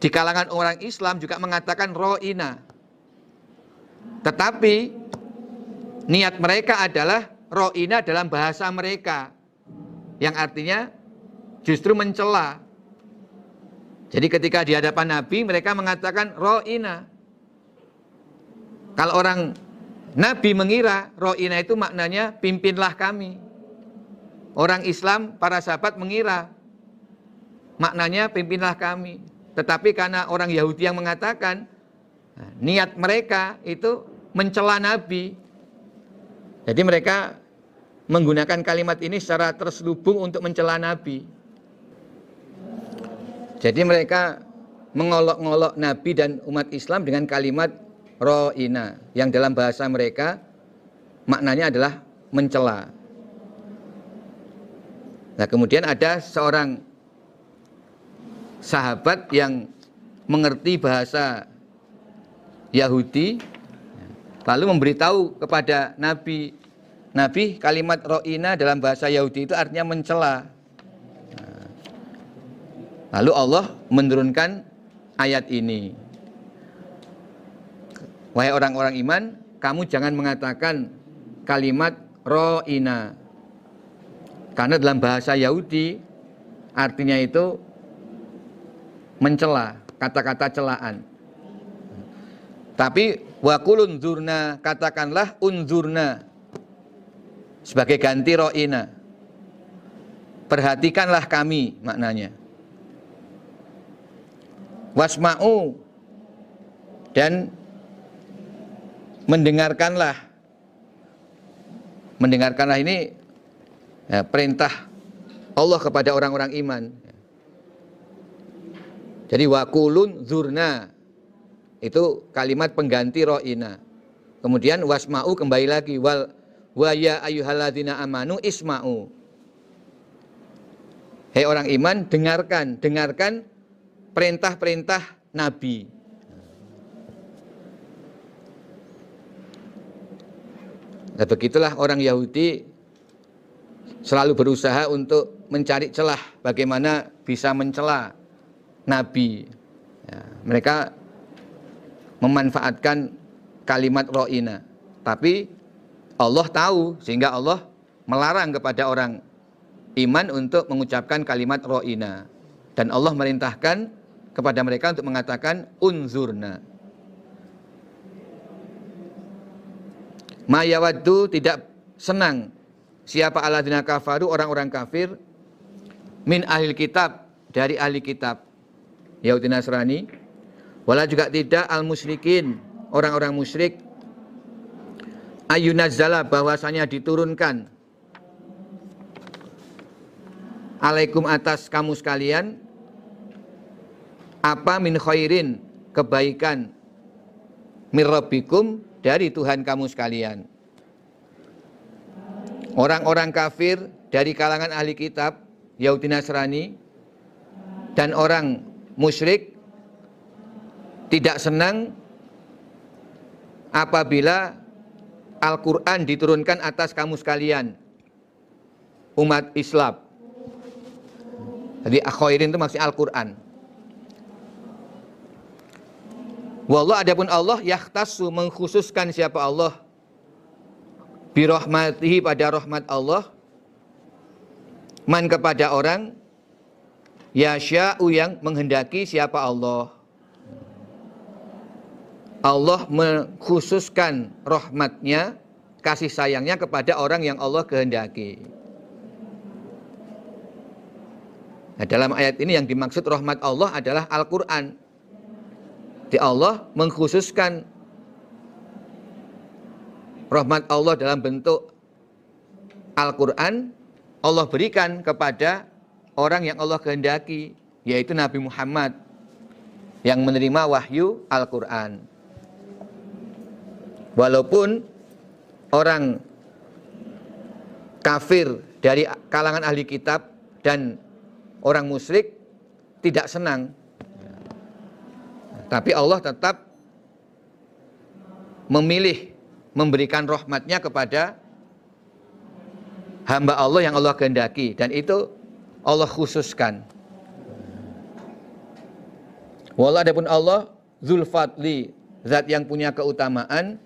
di kalangan orang Islam juga mengatakan ro'ina. Tetapi niat mereka adalah ro'ina dalam bahasa mereka. Yang artinya justru mencela. Jadi ketika di hadapan Nabi mereka mengatakan ro'ina. Kalau orang Nabi mengira ro'ina itu maknanya pimpinlah kami. Orang Islam, para sahabat mengira maknanya pimpinlah kami. Tetapi karena orang Yahudi yang mengatakan nah, niat mereka itu mencela Nabi. Jadi mereka menggunakan kalimat ini secara terselubung untuk mencela Nabi. Jadi mereka mengolok-ngolok Nabi dan umat Islam dengan kalimat ro'ina yang dalam bahasa mereka maknanya adalah mencela. Nah kemudian ada seorang sahabat yang mengerti bahasa Yahudi lalu memberitahu kepada Nabi Nabi kalimat ro'ina dalam bahasa Yahudi itu artinya mencela Lalu Allah menurunkan ayat ini. Wahai orang-orang iman, kamu jangan mengatakan kalimat ro'ina. Karena dalam bahasa Yahudi artinya itu mencela, kata-kata celaan. Tapi wakulun zurna, katakanlah unzurna sebagai ganti ro'ina. Perhatikanlah kami maknanya wasma'u dan mendengarkanlah. Mendengarkanlah ini ya, perintah Allah kepada orang-orang iman. Jadi wakulun zurna. Itu kalimat pengganti ro'ina. Kemudian wasma'u kembali lagi. Wal wa ya ayyuhalladzina amanu isma'u. Hei orang iman, dengarkan, dengarkan perintah-perintah Nabi. Nah, begitulah orang Yahudi selalu berusaha untuk mencari celah bagaimana bisa mencela Nabi. Ya, mereka memanfaatkan kalimat ro'ina. Tapi Allah tahu sehingga Allah melarang kepada orang iman untuk mengucapkan kalimat ro'ina. Dan Allah merintahkan kepada mereka untuk mengatakan unzurna. Mayawaddu tidak senang. Siapa aladina kafaru orang-orang kafir? Min ahli kitab dari ahli kitab. Yahudi Nasrani. Wala juga tidak al musyrikin orang-orang musyrik. Ayunazzala bahwasanya diturunkan. Alaikum atas kamu sekalian. Apa min khairin? Kebaikan. Mirrabbikum dari Tuhan kamu sekalian. Orang-orang kafir dari kalangan ahli kitab Yahudi Nasrani dan orang musyrik tidak senang apabila Al-Quran diturunkan atas kamu sekalian umat Islam. Jadi akhairin itu maksudnya Al-Quran. Wallah adapun Allah yahtasu mengkhususkan siapa Allah? Birahmatihi pada rahmat Allah. Man kepada orang yasya'u yang menghendaki siapa Allah? Allah mengkhususkan rahmatnya kasih sayangnya kepada orang yang Allah kehendaki. Nah, dalam ayat ini yang dimaksud rahmat Allah adalah Al-Quran Allah mengkhususkan rahmat Allah dalam bentuk Al-Quran Allah berikan kepada orang yang Allah kehendaki yaitu Nabi Muhammad yang menerima wahyu Al-Quran. Walaupun orang kafir dari kalangan ahli kitab dan orang musyrik tidak senang tapi Allah tetap memilih memberikan rahmatnya kepada hamba Allah yang Allah kehendaki dan itu Allah khususkan. Wallah adapun Allah Zulfadli zat yang punya keutamaan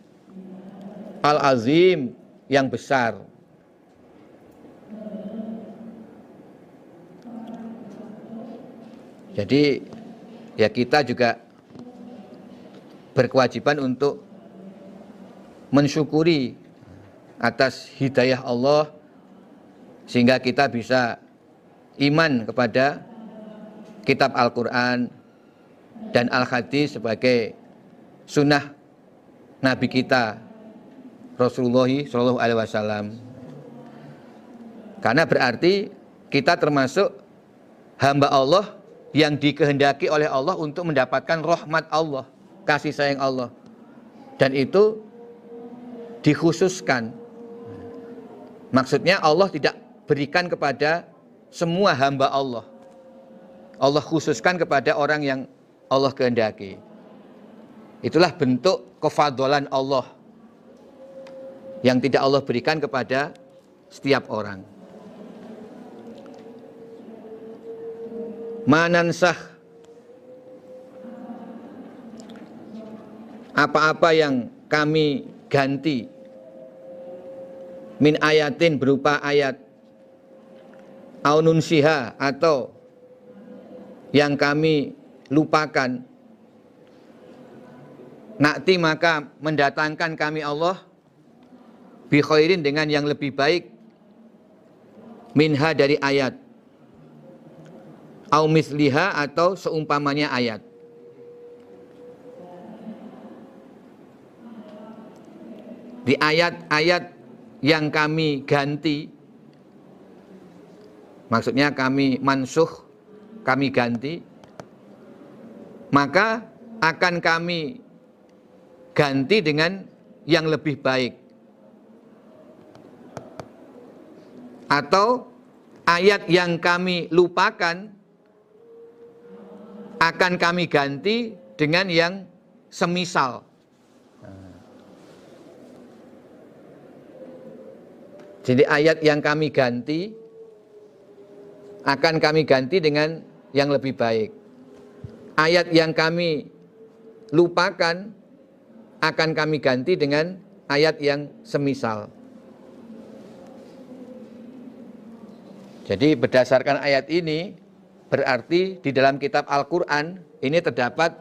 Al-Azim yang besar. Jadi ya kita juga berkewajiban untuk mensyukuri atas hidayah Allah sehingga kita bisa iman kepada kitab Al-Quran dan Al-Hadis sebagai sunnah Nabi kita Rasulullah Shallallahu Alaihi Wasallam. Karena berarti kita termasuk hamba Allah yang dikehendaki oleh Allah untuk mendapatkan rahmat Allah kasih sayang Allah. Dan itu dikhususkan. Maksudnya Allah tidak berikan kepada semua hamba Allah. Allah khususkan kepada orang yang Allah kehendaki. Itulah bentuk kefadolan Allah yang tidak Allah berikan kepada setiap orang. Manansah apa-apa yang kami ganti. Min ayatin berupa ayat aununsiha atau yang kami lupakan. Nakti maka mendatangkan kami Allah bi khairin dengan yang lebih baik minha dari ayat. Au misliha atau seumpamanya ayat di ayat-ayat yang kami ganti maksudnya kami mansuh kami ganti maka akan kami ganti dengan yang lebih baik. Atau ayat yang kami lupakan akan kami ganti dengan yang semisal Jadi ayat yang kami ganti akan kami ganti dengan yang lebih baik. Ayat yang kami lupakan akan kami ganti dengan ayat yang semisal. Jadi berdasarkan ayat ini berarti di dalam kitab Al-Quran ini terdapat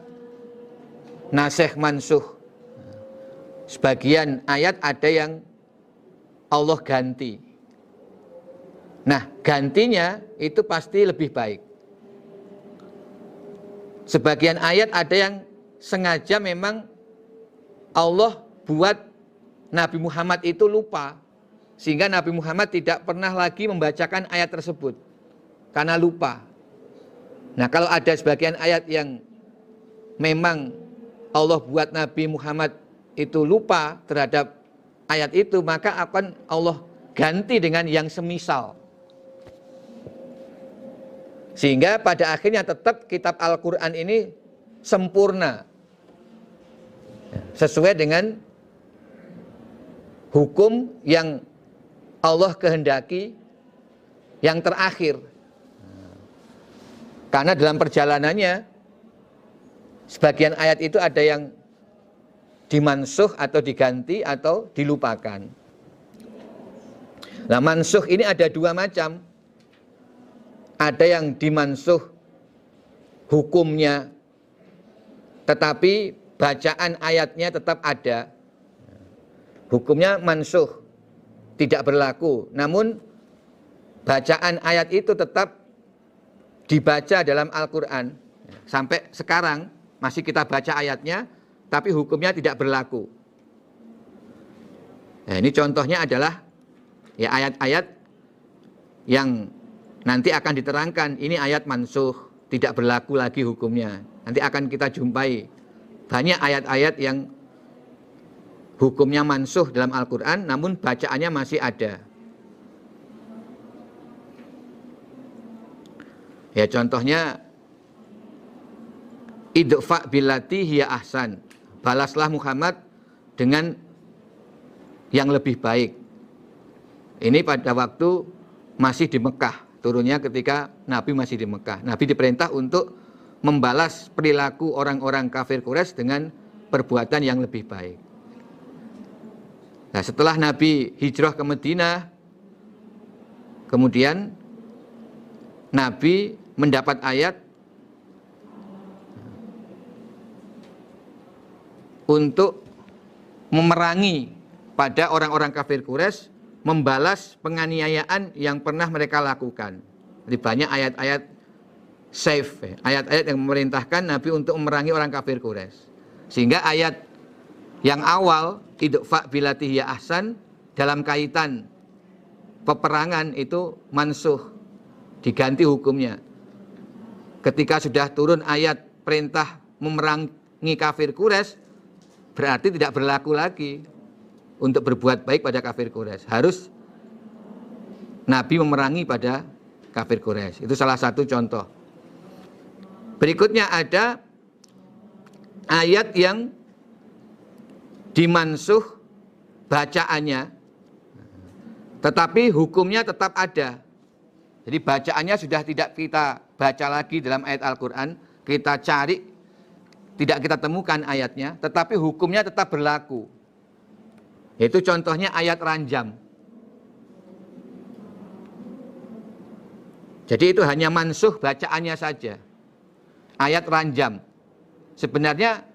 nasih mansuh. Sebagian ayat ada yang Allah ganti. Nah, gantinya itu pasti lebih baik. Sebagian ayat ada yang sengaja memang Allah buat Nabi Muhammad itu lupa. Sehingga Nabi Muhammad tidak pernah lagi membacakan ayat tersebut. karena lupa. Nah, kalau ada sebagian ayat yang memang Allah buat Nabi Muhammad itu lupa terhadap ayat itu, maka akan Allah ganti dengan yang semisal. Sehingga pada akhirnya tetap kitab Al-Quran ini sempurna. Sesuai dengan hukum yang Allah kehendaki yang terakhir. Karena dalam perjalanannya sebagian ayat itu ada yang dimansuh atau diganti atau dilupakan. Nah mansuh ini ada dua macam. Ada yang dimansuh hukumnya tetapi bacaan ayatnya tetap ada hukumnya mansuh, tidak berlaku. Namun bacaan ayat itu tetap dibaca dalam Al-Quran. Sampai sekarang masih kita baca ayatnya, tapi hukumnya tidak berlaku. Nah, ini contohnya adalah ya ayat-ayat yang nanti akan diterangkan. Ini ayat mansuh, tidak berlaku lagi hukumnya. Nanti akan kita jumpai banyak ayat-ayat yang hukumnya mansuh dalam Al-Quran, namun bacaannya masih ada. Ya contohnya, idfa bilati hiya ahsan. Balaslah Muhammad dengan yang lebih baik. Ini pada waktu masih di Mekah, turunnya ketika Nabi masih di Mekah. Nabi diperintah untuk membalas perilaku orang-orang kafir Quraisy dengan perbuatan yang lebih baik. Nah setelah Nabi hijrah ke Madinah, kemudian Nabi mendapat ayat untuk memerangi pada orang-orang kafir Quraisy membalas penganiayaan yang pernah mereka lakukan. Jadi banyak ayat-ayat safe, ayat-ayat yang memerintahkan Nabi untuk memerangi orang kafir Quraisy. Sehingga ayat yang awal idfa bilati ya ahsan dalam kaitan peperangan itu mansuh diganti hukumnya. Ketika sudah turun ayat perintah memerangi kafir Quraisy berarti tidak berlaku lagi untuk berbuat baik pada kafir Quraisy. Harus Nabi memerangi pada kafir Quraisy. Itu salah satu contoh. Berikutnya ada ayat yang dimansuh bacaannya, tetapi hukumnya tetap ada. Jadi bacaannya sudah tidak kita baca lagi dalam ayat Al-Quran, kita cari, tidak kita temukan ayatnya, tetapi hukumnya tetap berlaku. Itu contohnya ayat ranjam. Jadi itu hanya mansuh bacaannya saja. Ayat ranjam. Sebenarnya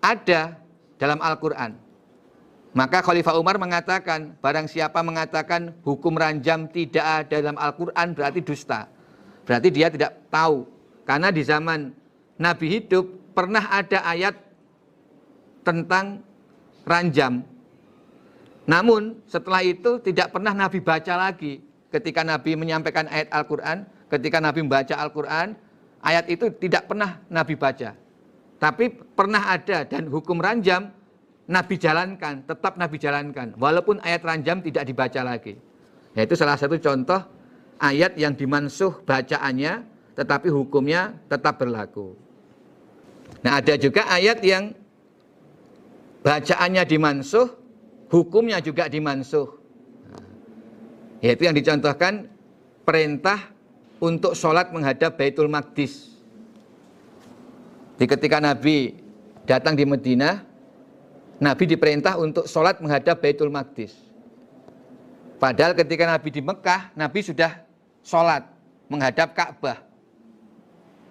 ada dalam Al-Quran. Maka Khalifah Umar mengatakan, barang siapa mengatakan hukum ranjam tidak ada dalam Al-Quran berarti dusta. Berarti dia tidak tahu. Karena di zaman Nabi hidup pernah ada ayat tentang ranjam. Namun setelah itu tidak pernah Nabi baca lagi. Ketika Nabi menyampaikan ayat Al-Quran, ketika Nabi membaca Al-Quran, ayat itu tidak pernah Nabi baca. Tapi pernah ada dan hukum ranjam Nabi jalankan, tetap Nabi jalankan. Walaupun ayat ranjam tidak dibaca lagi. Yaitu salah satu contoh ayat yang dimansuh bacaannya tetapi hukumnya tetap berlaku. Nah ada juga ayat yang bacaannya dimansuh, hukumnya juga dimansuh. Yaitu yang dicontohkan perintah untuk sholat menghadap Baitul Maqdis. Di ketika Nabi datang di Madinah, Nabi diperintah untuk sholat menghadap Baitul Maqdis. Padahal ketika Nabi di Mekah, Nabi sudah sholat menghadap Ka'bah.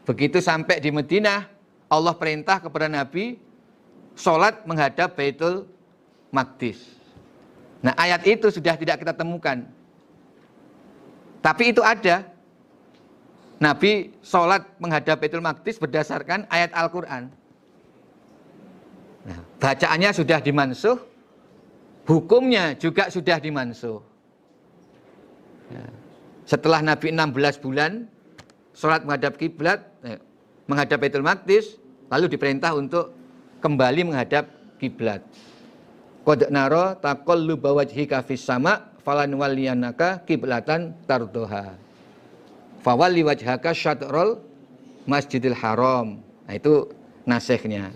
Begitu sampai di Madinah, Allah perintah kepada Nabi sholat menghadap Baitul Maqdis. Nah ayat itu sudah tidak kita temukan. Tapi itu ada Nabi sholat menghadap Baitul Maqdis berdasarkan ayat Al-Quran. Nah, bacaannya sudah dimansuh, hukumnya juga sudah dimansuh. Ya. Setelah Nabi 16 bulan sholat menghadap kiblat, eh, menghadap Baitul Maqdis, lalu diperintah untuk kembali menghadap kiblat. Qad naro taqalluba wajhika fis sama falan waliyanaka kiblatan tardoha. Fawalli wajhaka syatrul Masjidil Haram. Nah, itu nasihnya.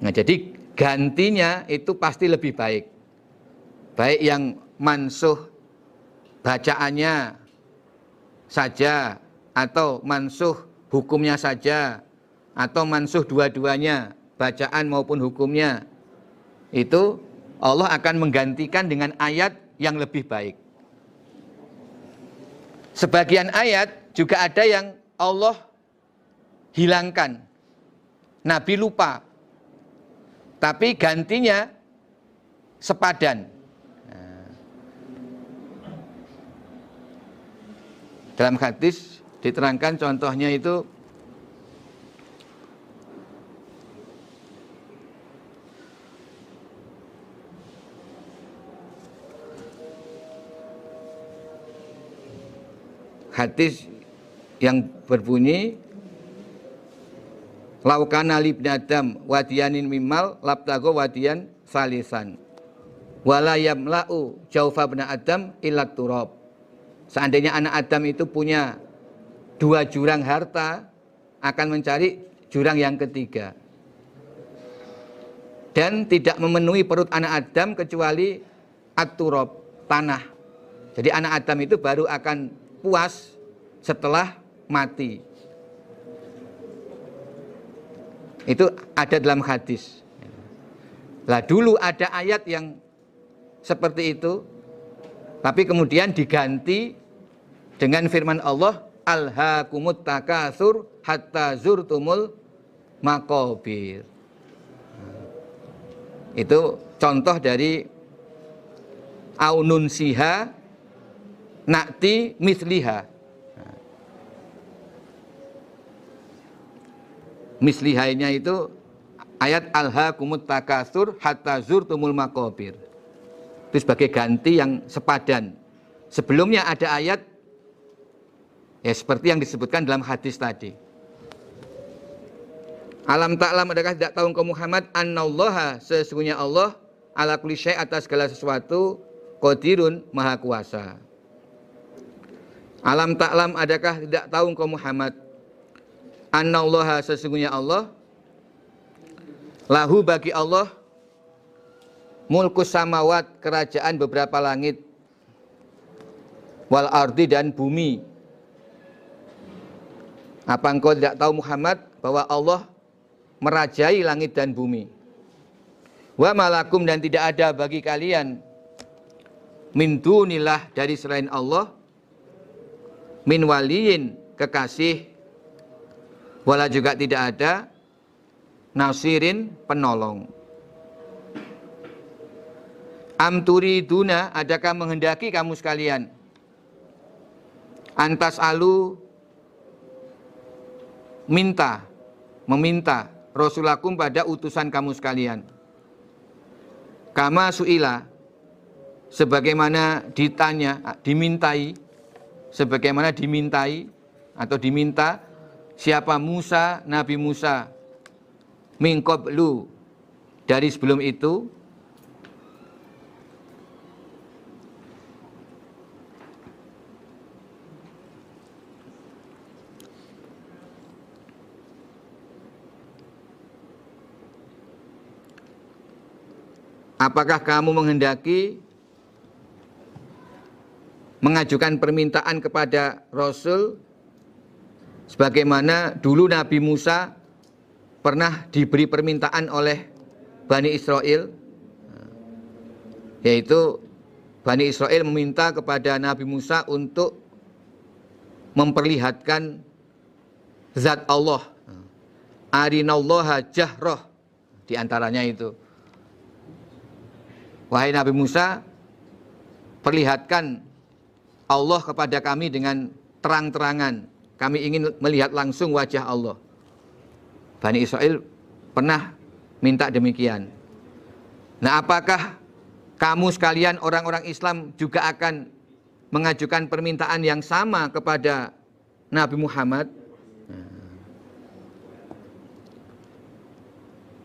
Nah, jadi gantinya itu pasti lebih baik. Baik yang mansuh bacaannya saja atau mansuh hukumnya saja atau mansuh dua-duanya bacaan maupun hukumnya itu Allah akan menggantikan dengan ayat yang lebih baik. Sebagian ayat juga ada yang Allah hilangkan. Nabi lupa tapi gantinya sepadan. Nah. Dalam hadis diterangkan contohnya itu hadis yang berbunyi Laukana libni Adam wadiyanin mimal labtago wadiyan salisan. Wala yamla'u jaufa bna Adam ilat turab. Seandainya anak Adam itu punya dua jurang harta, akan mencari jurang yang ketiga. Dan tidak memenuhi perut anak Adam kecuali aturob, tanah. Jadi anak Adam itu baru akan puas setelah mati. Itu ada dalam hadis. Lah dulu ada ayat yang seperti itu, tapi kemudian diganti dengan firman Allah, Alhaakumut takasur hatta zurtumul makobir. Itu contoh dari aunun siha nakti misliha mislihainya itu ayat alha kumut takasur hatta zurtumul makobir. Itu sebagai ganti yang sepadan. Sebelumnya ada ayat ya seperti yang disebutkan dalam hadis tadi. Alam ta'lam adakah tidak tahu engkau Muhammad annallaha sesungguhnya Allah ala kulli syai atas segala sesuatu qadirun maha kuasa. Alam ta'lam adakah tidak tahu engkau Muhammad Annallaha sesungguhnya Allah lahu bagi Allah mulkus samawat kerajaan beberapa langit wal ardi dan bumi apa engkau tidak tahu Muhammad bahwa Allah merajai langit dan bumi wa malakum dan tidak ada bagi kalian min dunilah dari selain Allah min waliyin kekasih Wala juga tidak ada nasirin penolong. Amturi duna, adakah menghendaki kamu sekalian? Antas alu minta, meminta Rasulakum pada utusan kamu sekalian. Kama suila, sebagaimana ditanya, dimintai, sebagaimana dimintai atau diminta siapa Musa, Nabi Musa mingkoblu dari sebelum itu Apakah kamu menghendaki mengajukan permintaan kepada Rasul? Sebagaimana dulu Nabi Musa pernah diberi permintaan oleh Bani Israel yaitu Bani Israel meminta kepada Nabi Musa untuk memperlihatkan zat Allah. Arinallaha jahroh di antaranya itu wahai Nabi Musa perlihatkan Allah kepada kami dengan terang-terangan kami ingin melihat langsung wajah Allah. Bani Israel pernah minta demikian. Nah, apakah kamu sekalian orang-orang Islam juga akan mengajukan permintaan yang sama kepada Nabi Muhammad,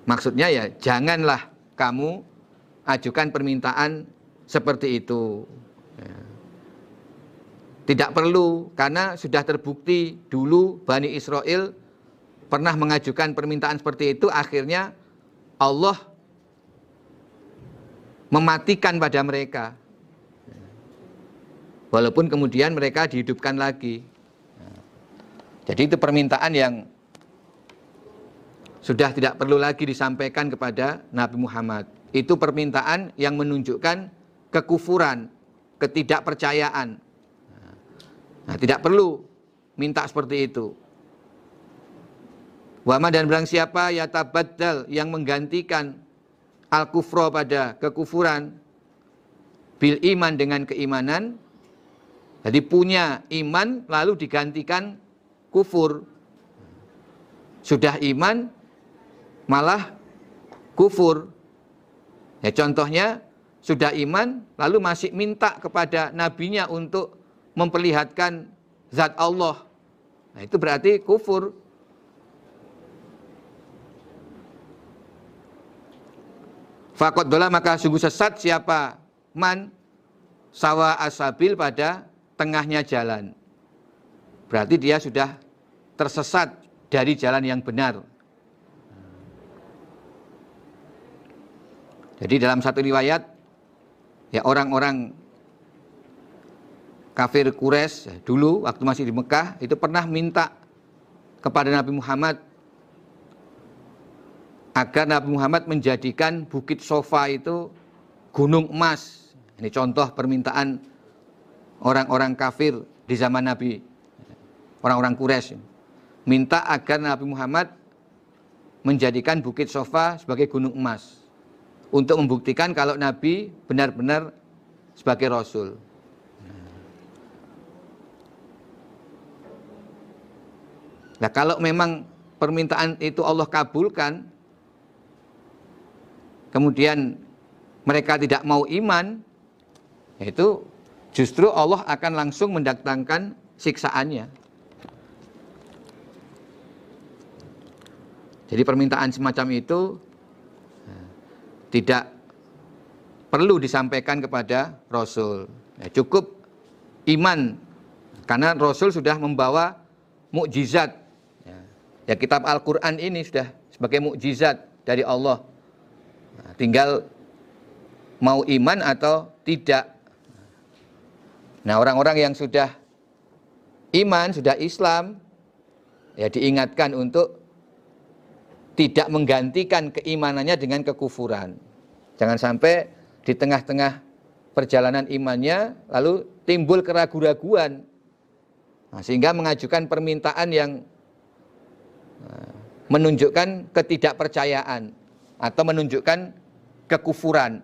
maksudnya ya janganlah kamu ajukan permintaan seperti itu. Ya. Tidak perlu karena sudah terbukti dulu Bani Israel pernah mengajukan permintaan seperti itu akhirnya Allah mematikan pada mereka. Walaupun kemudian mereka dihidupkan lagi. Jadi itu permintaan yang sudah tidak perlu lagi disampaikan kepada Nabi Muhammad. Itu permintaan yang menunjukkan kekufuran, ketidakpercayaan. Nah, tidak perlu minta seperti itu. Wama dan berang siapa ya tabaddal yang menggantikan al kufro pada kekufuran bil iman dengan keimanan jadi punya iman lalu digantikan kufur. Sudah iman malah kufur. Ya contohnya sudah iman lalu masih minta kepada nabinya untuk memperlihatkan zat Allah. Nah, itu berarti kufur. Fakot dola maka sungguh sesat siapa man sawa asabil pada tengahnya jalan. Berarti dia sudah tersesat dari jalan yang benar. Jadi dalam satu riwayat ya orang-orang kafir Quraisy ya, dulu waktu masih di Mekah itu pernah minta kepada Nabi Muhammad agar Nabi Muhammad menjadikan Bukit Sofa itu gunung emas. Ini contoh permintaan orang-orang kafir di zaman Nabi, orang-orang Quraisy, minta agar Nabi Muhammad menjadikan Bukit Sofa sebagai gunung emas untuk membuktikan kalau Nabi benar-benar sebagai Rasul. Nah kalau memang permintaan itu Allah kabulkan, kemudian mereka tidak mau iman, itu justru Allah akan langsung mendatangkan siksaannya. Jadi permintaan semacam itu tidak perlu disampaikan kepada Rasul. Ya, cukup iman karena Rasul sudah membawa mukjizat. Ya, ya kitab Al-Quran ini sudah sebagai mukjizat dari Allah. Nah, tinggal mau iman atau tidak Nah orang-orang yang sudah iman, sudah Islam, ya diingatkan untuk tidak menggantikan keimanannya dengan kekufuran. Jangan sampai di tengah-tengah perjalanan imannya lalu timbul keraguan-raguan. Nah, sehingga mengajukan permintaan yang nah, menunjukkan ketidakpercayaan atau menunjukkan kekufuran.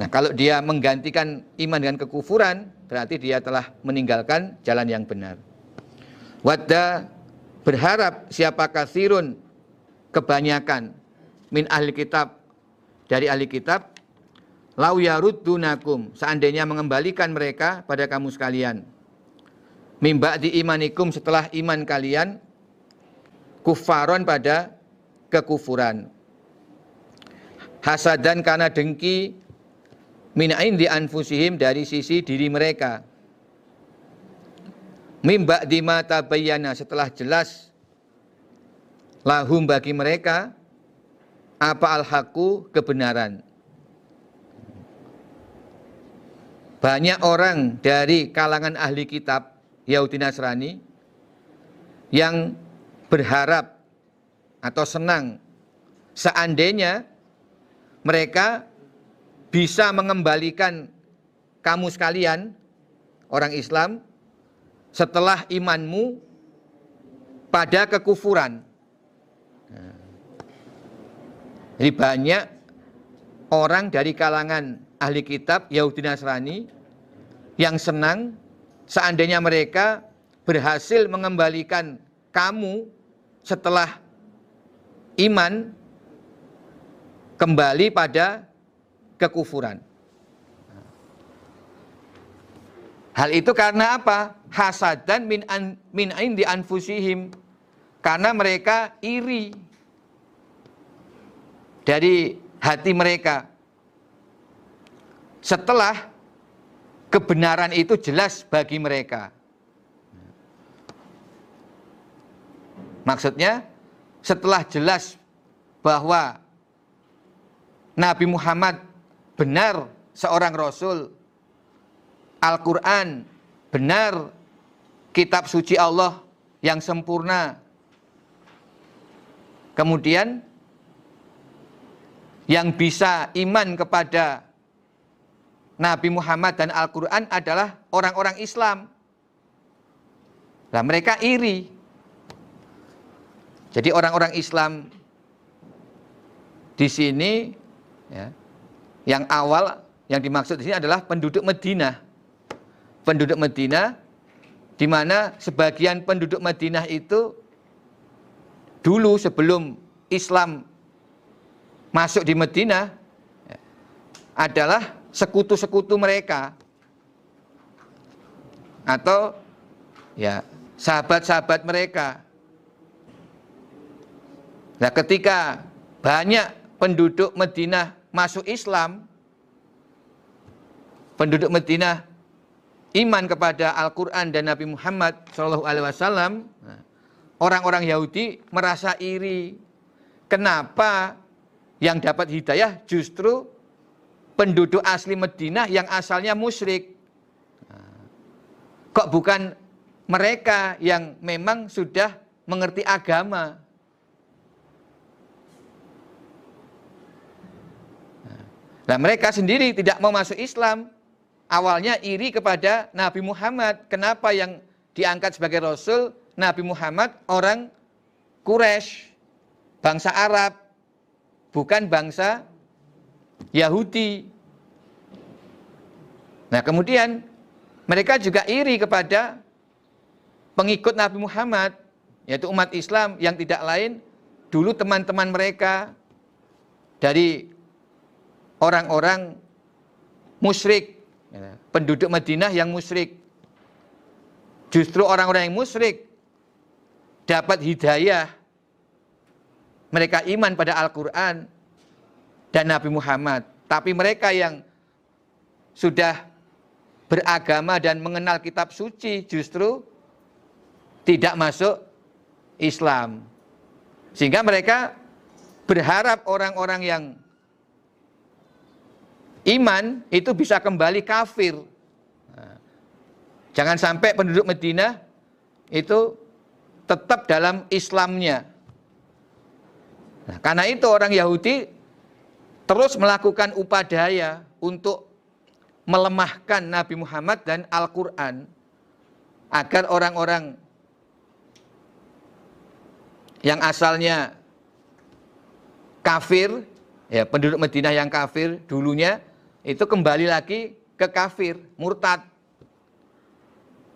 Nah, kalau dia menggantikan iman dengan kekufuran, berarti dia telah meninggalkan jalan yang benar. Wadda berharap siapa kasirun kebanyakan min ahli kitab dari ahli kitab lau yaruddunakum seandainya mengembalikan mereka pada kamu sekalian mimba di imanikum setelah iman kalian kufaron pada kekufuran hasadan karena dengki min indi anfusihim dari sisi diri mereka. Mimba di mata bayana setelah jelas lahum bagi mereka apa al-haku kebenaran. Banyak orang dari kalangan ahli kitab Yahudi Nasrani yang berharap atau senang seandainya mereka bisa mengembalikan kamu sekalian orang Islam setelah imanmu pada kekufuran. Jadi banyak orang dari kalangan ahli kitab Yahudi Nasrani yang senang seandainya mereka berhasil mengembalikan kamu setelah iman kembali pada kekufuran. Hal itu karena apa? Hasadan min an, min indi anfusihim. Karena mereka iri dari hati mereka. Setelah kebenaran itu jelas bagi mereka. Maksudnya setelah jelas bahwa Nabi Muhammad benar seorang rasul, Al-Qur'an benar kitab suci Allah yang sempurna. Kemudian yang bisa iman kepada Nabi Muhammad dan Al-Quran adalah orang-orang Islam. Nah mereka iri jadi orang-orang Islam di sini ya, yang awal yang dimaksud di sini adalah penduduk Madinah. Penduduk Madinah di mana sebagian penduduk Madinah itu dulu sebelum Islam masuk di Madinah ya, adalah sekutu-sekutu mereka atau ya sahabat-sahabat mereka Nah ketika banyak penduduk Madinah masuk Islam, penduduk Madinah iman kepada Al-Quran dan Nabi Muhammad SAW, nah, orang-orang Yahudi merasa iri. Kenapa yang dapat hidayah justru penduduk asli Madinah yang asalnya musyrik? Nah, kok bukan mereka yang memang sudah mengerti agama? Nah mereka sendiri tidak mau masuk Islam. Awalnya iri kepada Nabi Muhammad. Kenapa yang diangkat sebagai Rasul Nabi Muhammad orang Quraisy, bangsa Arab, bukan bangsa Yahudi. Nah kemudian mereka juga iri kepada pengikut Nabi Muhammad, yaitu umat Islam yang tidak lain dulu teman-teman mereka dari orang-orang musyrik, penduduk Madinah yang musyrik. Justru orang-orang yang musyrik dapat hidayah. Mereka iman pada Al-Quran dan Nabi Muhammad. Tapi mereka yang sudah beragama dan mengenal kitab suci justru tidak masuk Islam. Sehingga mereka berharap orang-orang yang iman itu bisa kembali kafir. Nah, jangan sampai penduduk Medina itu tetap dalam Islamnya. Nah, karena itu orang Yahudi terus melakukan upadaya untuk melemahkan Nabi Muhammad dan Al-Quran agar orang-orang yang asalnya kafir, ya penduduk Madinah yang kafir dulunya itu kembali lagi ke kafir, murtad.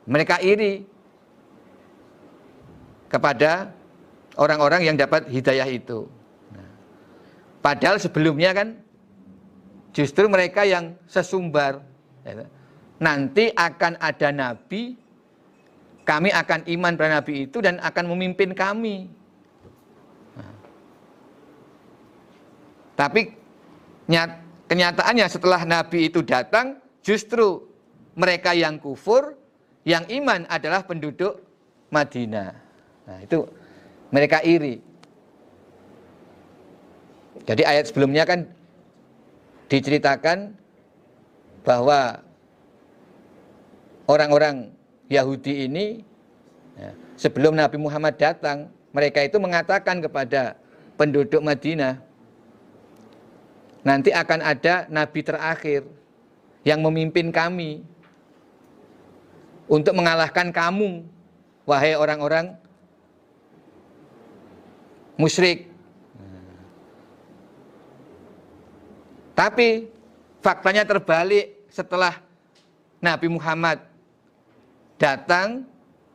Mereka iri kepada orang-orang yang dapat hidayah itu. Padahal sebelumnya kan justru mereka yang sesumbar. Ya, nanti akan ada nabi, kami akan iman pada nabi itu dan akan memimpin kami. Nah, tapi nyat, Kenyataannya setelah Nabi itu datang, justru mereka yang kufur, yang iman adalah penduduk Madinah. Nah, itu mereka iri. Jadi ayat sebelumnya kan diceritakan bahwa orang-orang Yahudi ini ya, sebelum Nabi Muhammad datang, mereka itu mengatakan kepada penduduk Madinah, nanti akan ada nabi terakhir yang memimpin kami untuk mengalahkan kamu, wahai orang-orang musyrik. Tapi faktanya terbalik setelah Nabi Muhammad datang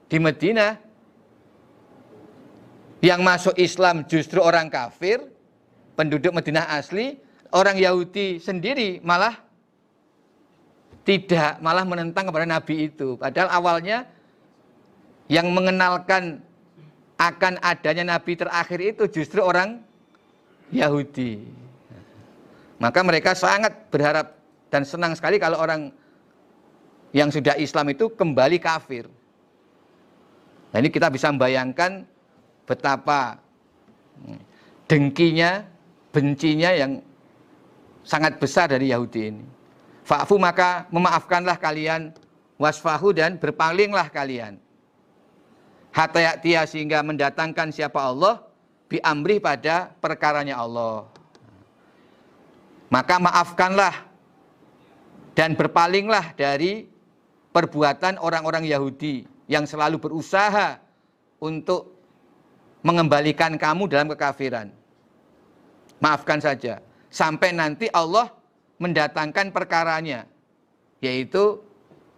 di Madinah yang masuk Islam justru orang kafir, penduduk Madinah asli, orang Yahudi sendiri malah tidak malah menentang kepada nabi itu. Padahal awalnya yang mengenalkan akan adanya nabi terakhir itu justru orang Yahudi. Maka mereka sangat berharap dan senang sekali kalau orang yang sudah Islam itu kembali kafir. Nah ini kita bisa membayangkan betapa hmm, dengkinya, bencinya yang sangat besar dari Yahudi ini. Fa'fu maka memaafkanlah kalian, wasfahu dan berpalinglah kalian. Hatta sehingga mendatangkan siapa Allah, biamri pada perkaranya Allah. Maka maafkanlah dan berpalinglah dari perbuatan orang-orang Yahudi yang selalu berusaha untuk mengembalikan kamu dalam kekafiran. Maafkan saja sampai nanti Allah mendatangkan perkaranya yaitu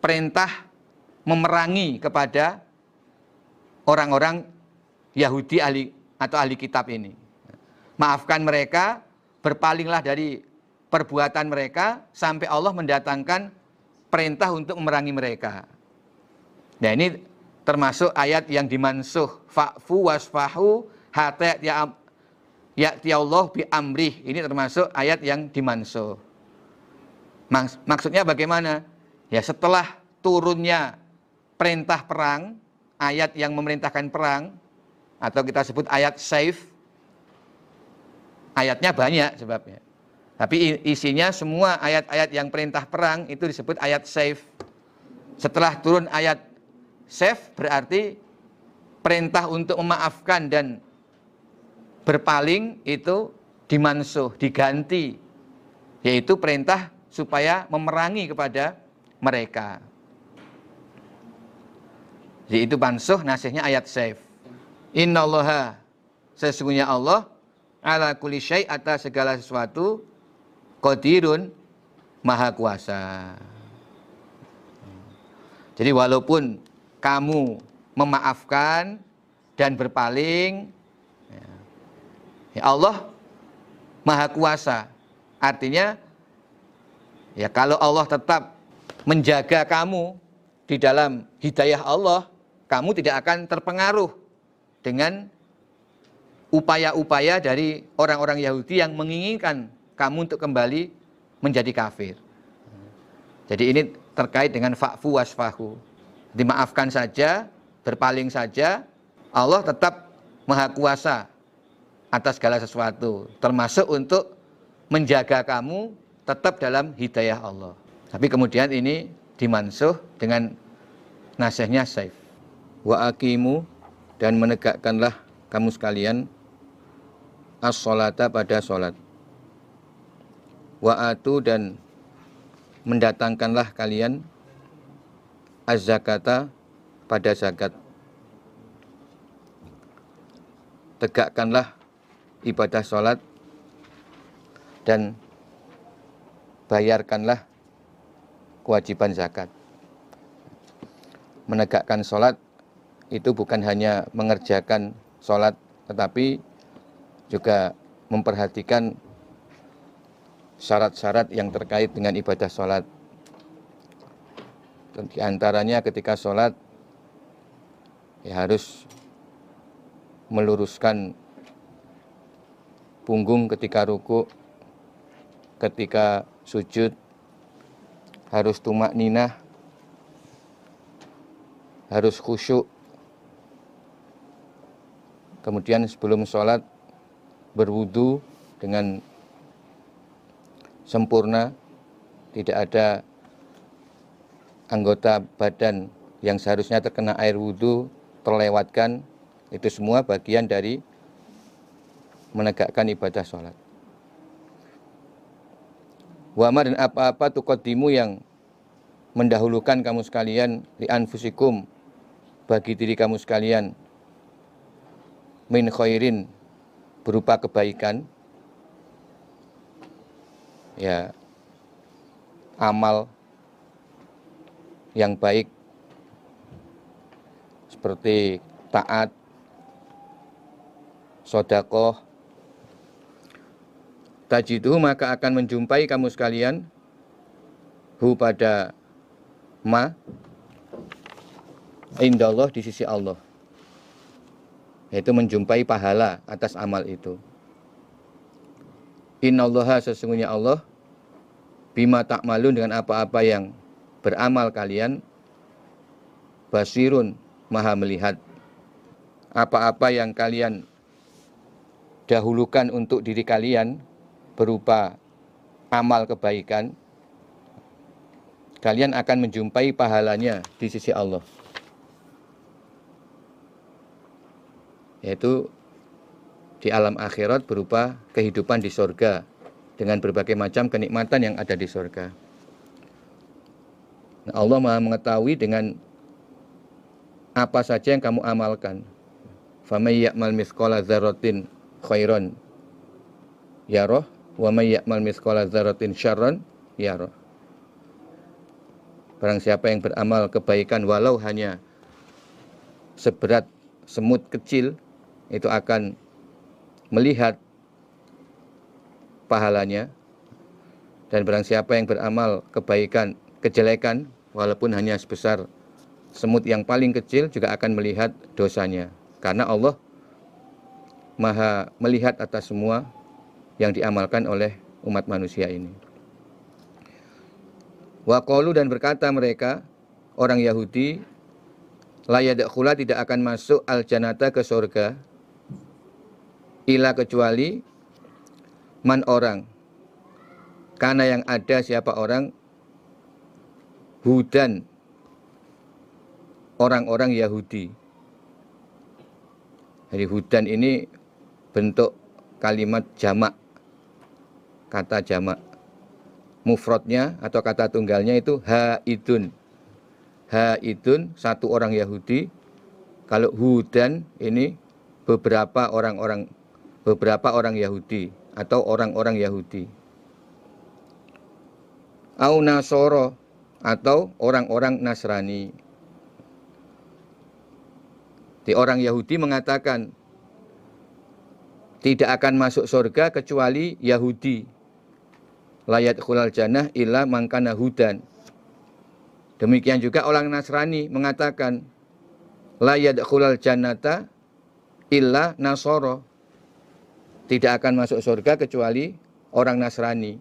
perintah memerangi kepada orang-orang Yahudi atau ahli kitab ini. Maafkan mereka, berpalinglah dari perbuatan mereka sampai Allah mendatangkan perintah untuk memerangi mereka. Nah ini termasuk ayat yang dimansuh fa'fu wasfahu hatta ya Allah bi amrih. Ini termasuk ayat yang dimansuh. Maksudnya bagaimana? Ya setelah turunnya perintah perang, ayat yang memerintahkan perang atau kita sebut ayat safe. Ayatnya banyak sebabnya. Tapi isinya semua ayat-ayat yang perintah perang itu disebut ayat safe. Setelah turun ayat safe berarti perintah untuk memaafkan dan berpaling itu dimansuh, diganti. Yaitu perintah supaya memerangi kepada mereka. Jadi itu mansuh nasihnya ayat safe. Innallaha sesungguhnya Allah ala kulli syai atas segala sesuatu Qadirun maha kuasa. Jadi walaupun kamu memaafkan dan berpaling, ya, ya Allah maha kuasa. Artinya, ya kalau Allah tetap menjaga kamu di dalam hidayah Allah, kamu tidak akan terpengaruh dengan upaya-upaya dari orang-orang Yahudi yang menginginkan kamu untuk kembali menjadi kafir. Jadi ini terkait dengan fa'fu wasfahu. Dimaafkan saja, berpaling saja, Allah tetap maha kuasa atas segala sesuatu. Termasuk untuk menjaga kamu tetap dalam hidayah Allah. Tapi kemudian ini dimansuh dengan nasihatnya saif. Wa akimu dan menegakkanlah kamu sekalian as-salata pada salat wa'atu dan mendatangkanlah kalian az-zakata pada zakat. Tegakkanlah ibadah sholat dan bayarkanlah kewajiban zakat. Menegakkan sholat itu bukan hanya mengerjakan sholat, tetapi juga memperhatikan syarat-syarat yang terkait dengan ibadah sholat. Di antaranya ketika sholat ya harus meluruskan punggung ketika ruku, ketika sujud, harus tumak ninah, harus khusyuk. Kemudian sebelum sholat berwudu dengan sempurna, tidak ada anggota badan yang seharusnya terkena air wudhu terlewatkan, itu semua bagian dari menegakkan ibadah sholat. Wama dan apa-apa tukodimu yang mendahulukan kamu sekalian li anfusikum bagi diri kamu sekalian min khairin berupa kebaikan ya amal yang baik. Seperti taat, sodakoh, tajidu maka akan menjumpai kamu sekalian. Hu pada ma. Indallah di sisi Allah. Yaitu menjumpai pahala atas amal itu innallaha sesungguhnya Allah bima tak malu dengan apa-apa yang beramal kalian basirun maha melihat. Apa-apa yang kalian dahulukan untuk diri kalian berupa amal kebaikan kalian akan menjumpai pahalanya di sisi Allah. Yaitu di alam akhirat berupa kehidupan di sorga dengan berbagai macam kenikmatan yang ada di sorga. Nah, Allah maha mengetahui dengan apa saja yang kamu amalkan. Famay ya'mal mithqala dzarratin khairan yarah wa may ya'mal mithqala dzarratin syarran yarah. Barang siapa yang beramal kebaikan walau hanya seberat semut kecil itu akan melihat pahalanya dan barang siapa yang beramal kebaikan kejelekan walaupun hanya sebesar semut yang paling kecil juga akan melihat dosanya. Karena Allah maha melihat atas semua yang diamalkan oleh umat manusia ini. Waqalu dan berkata mereka orang Yahudi layadakhula tidak akan masuk al janata ke surga ila kecuali man orang. Karena yang ada siapa orang? Hudan. Orang-orang Yahudi. Jadi hudan ini bentuk kalimat jamak. Kata jamak. Mufrodnya atau kata tunggalnya itu haidun. Haidun satu orang Yahudi. Kalau hudan ini beberapa orang-orang beberapa orang Yahudi atau orang-orang Yahudi. Au Nasoro atau orang-orang Nasrani. Di orang Yahudi mengatakan tidak akan masuk surga kecuali Yahudi. Layat khulal jannah illa mangkana hudan. Demikian juga orang Nasrani mengatakan layat khulal jannata illa nasoro tidak akan masuk surga kecuali orang Nasrani.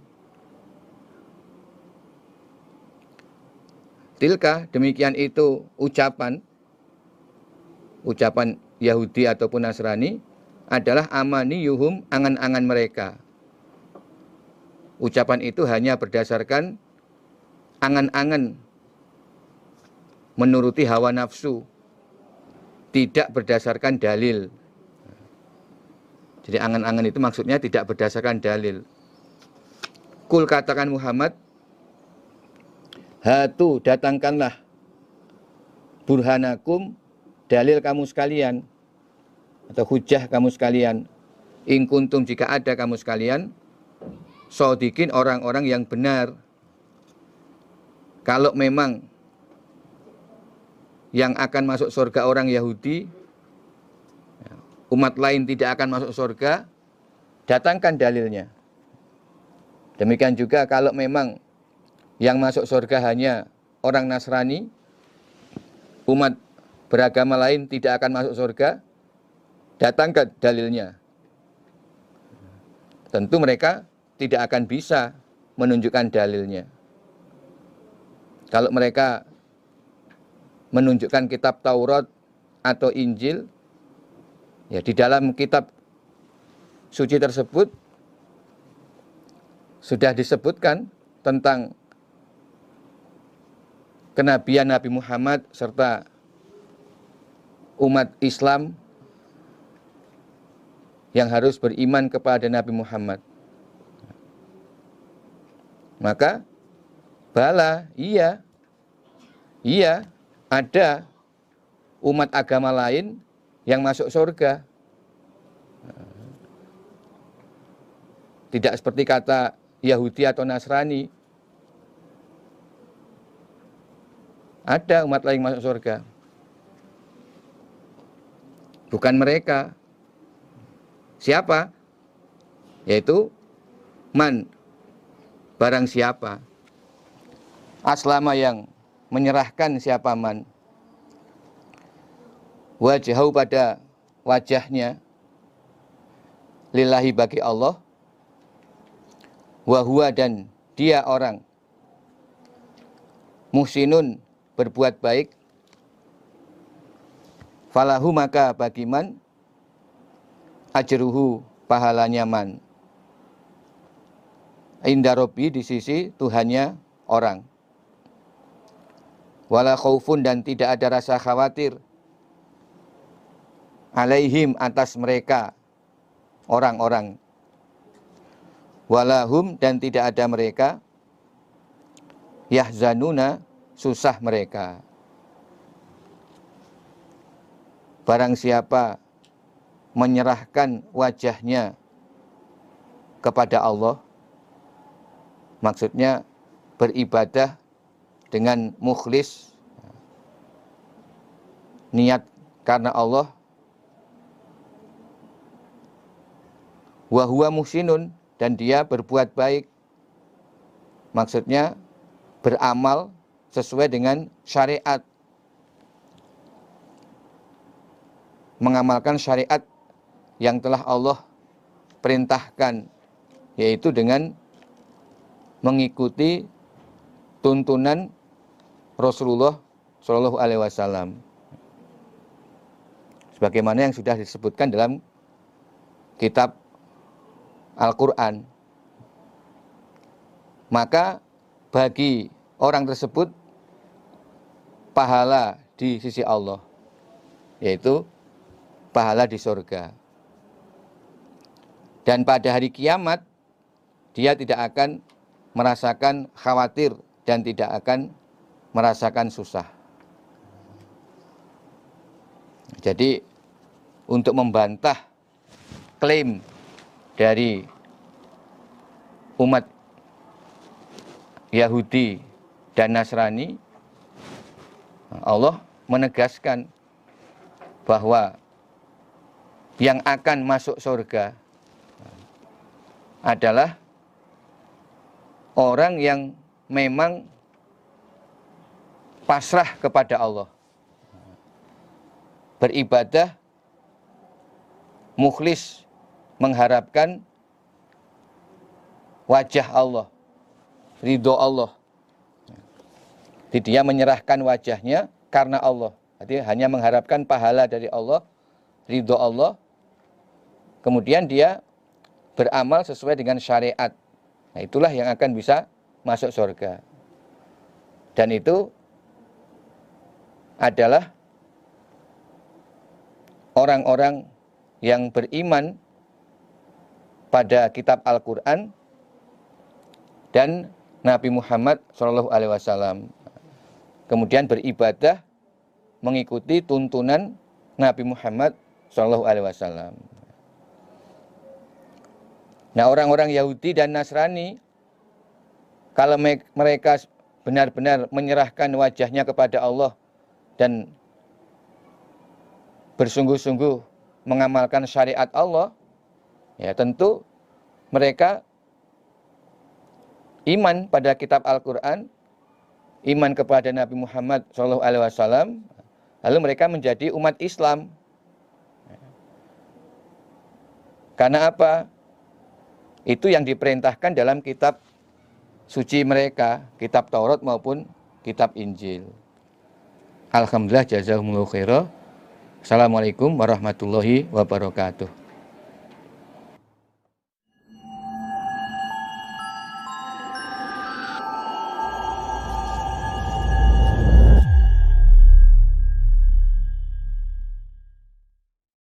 Tilka demikian itu ucapan ucapan Yahudi ataupun Nasrani adalah amani yuhum angan-angan mereka. Ucapan itu hanya berdasarkan angan-angan menuruti hawa nafsu, tidak berdasarkan dalil. Jadi angan-angan itu maksudnya tidak berdasarkan dalil. Kul katakan Muhammad, Hatu datangkanlah burhanakum dalil kamu sekalian atau hujah kamu sekalian. In kuntum jika ada kamu sekalian, sodikin orang-orang yang benar. Kalau memang yang akan masuk surga orang Yahudi umat lain tidak akan masuk surga, datangkan dalilnya. Demikian juga kalau memang yang masuk surga hanya orang Nasrani, umat beragama lain tidak akan masuk surga, datangkan dalilnya. Tentu mereka tidak akan bisa menunjukkan dalilnya. Kalau mereka menunjukkan kitab Taurat atau Injil, Ya, di dalam kitab suci tersebut sudah disebutkan tentang kenabian Nabi Muhammad serta umat Islam yang harus beriman kepada Nabi Muhammad. Maka bala, iya, iya, ada umat agama lain yang masuk surga. Tidak seperti kata Yahudi atau Nasrani. Ada umat lain masuk surga. Bukan mereka. Siapa? Yaitu man barang siapa aslama yang menyerahkan siapa man wajahu pada wajahnya. Lillahi bagi Allah. Wahua dan dia orang. Muhsinun berbuat baik. Falahu maka bagiman ajruhu pahalanya man indarobi di sisi Tuhannya orang. Wala khaufun dan tidak ada rasa khawatir alaihim atas mereka orang-orang. Walahum dan tidak ada mereka. Yahzanuna susah mereka. Barang siapa menyerahkan wajahnya kepada Allah maksudnya beribadah dengan mukhlis niat karena Allah wahwa muhsinun dan dia berbuat baik maksudnya beramal sesuai dengan syariat mengamalkan syariat yang telah Allah perintahkan yaitu dengan mengikuti tuntunan Rasulullah Shallallahu Alaihi Wasallam. Sebagaimana yang sudah disebutkan dalam kitab Al-Quran. Maka bagi orang tersebut pahala di sisi Allah, yaitu pahala di surga. Dan pada hari kiamat, dia tidak akan merasakan khawatir dan tidak akan merasakan susah. Jadi untuk membantah klaim dari umat Yahudi dan Nasrani, Allah menegaskan bahwa yang akan masuk surga adalah orang yang memang pasrah kepada Allah. Beribadah mukhlis mengharapkan wajah Allah, ridho Allah. Jadi dia menyerahkan wajahnya karena Allah. Jadi hanya mengharapkan pahala dari Allah, ridho Allah. Kemudian dia beramal sesuai dengan syariat. Nah, itulah yang akan bisa masuk surga. Dan itu adalah orang-orang yang beriman pada kitab Al-Quran dan Nabi Muhammad SAW. Kemudian beribadah mengikuti tuntunan Nabi Muhammad SAW. Nah orang-orang Yahudi dan Nasrani kalau mereka benar-benar menyerahkan wajahnya kepada Allah dan bersungguh-sungguh mengamalkan syariat Allah, ya tentu mereka iman pada kitab Al-Quran, iman kepada Nabi Muhammad SAW, lalu mereka menjadi umat Islam. Karena apa? Itu yang diperintahkan dalam kitab suci mereka, kitab Taurat maupun kitab Injil. Alhamdulillah jazakumullah khairah. Assalamualaikum warahmatullahi wabarakatuh.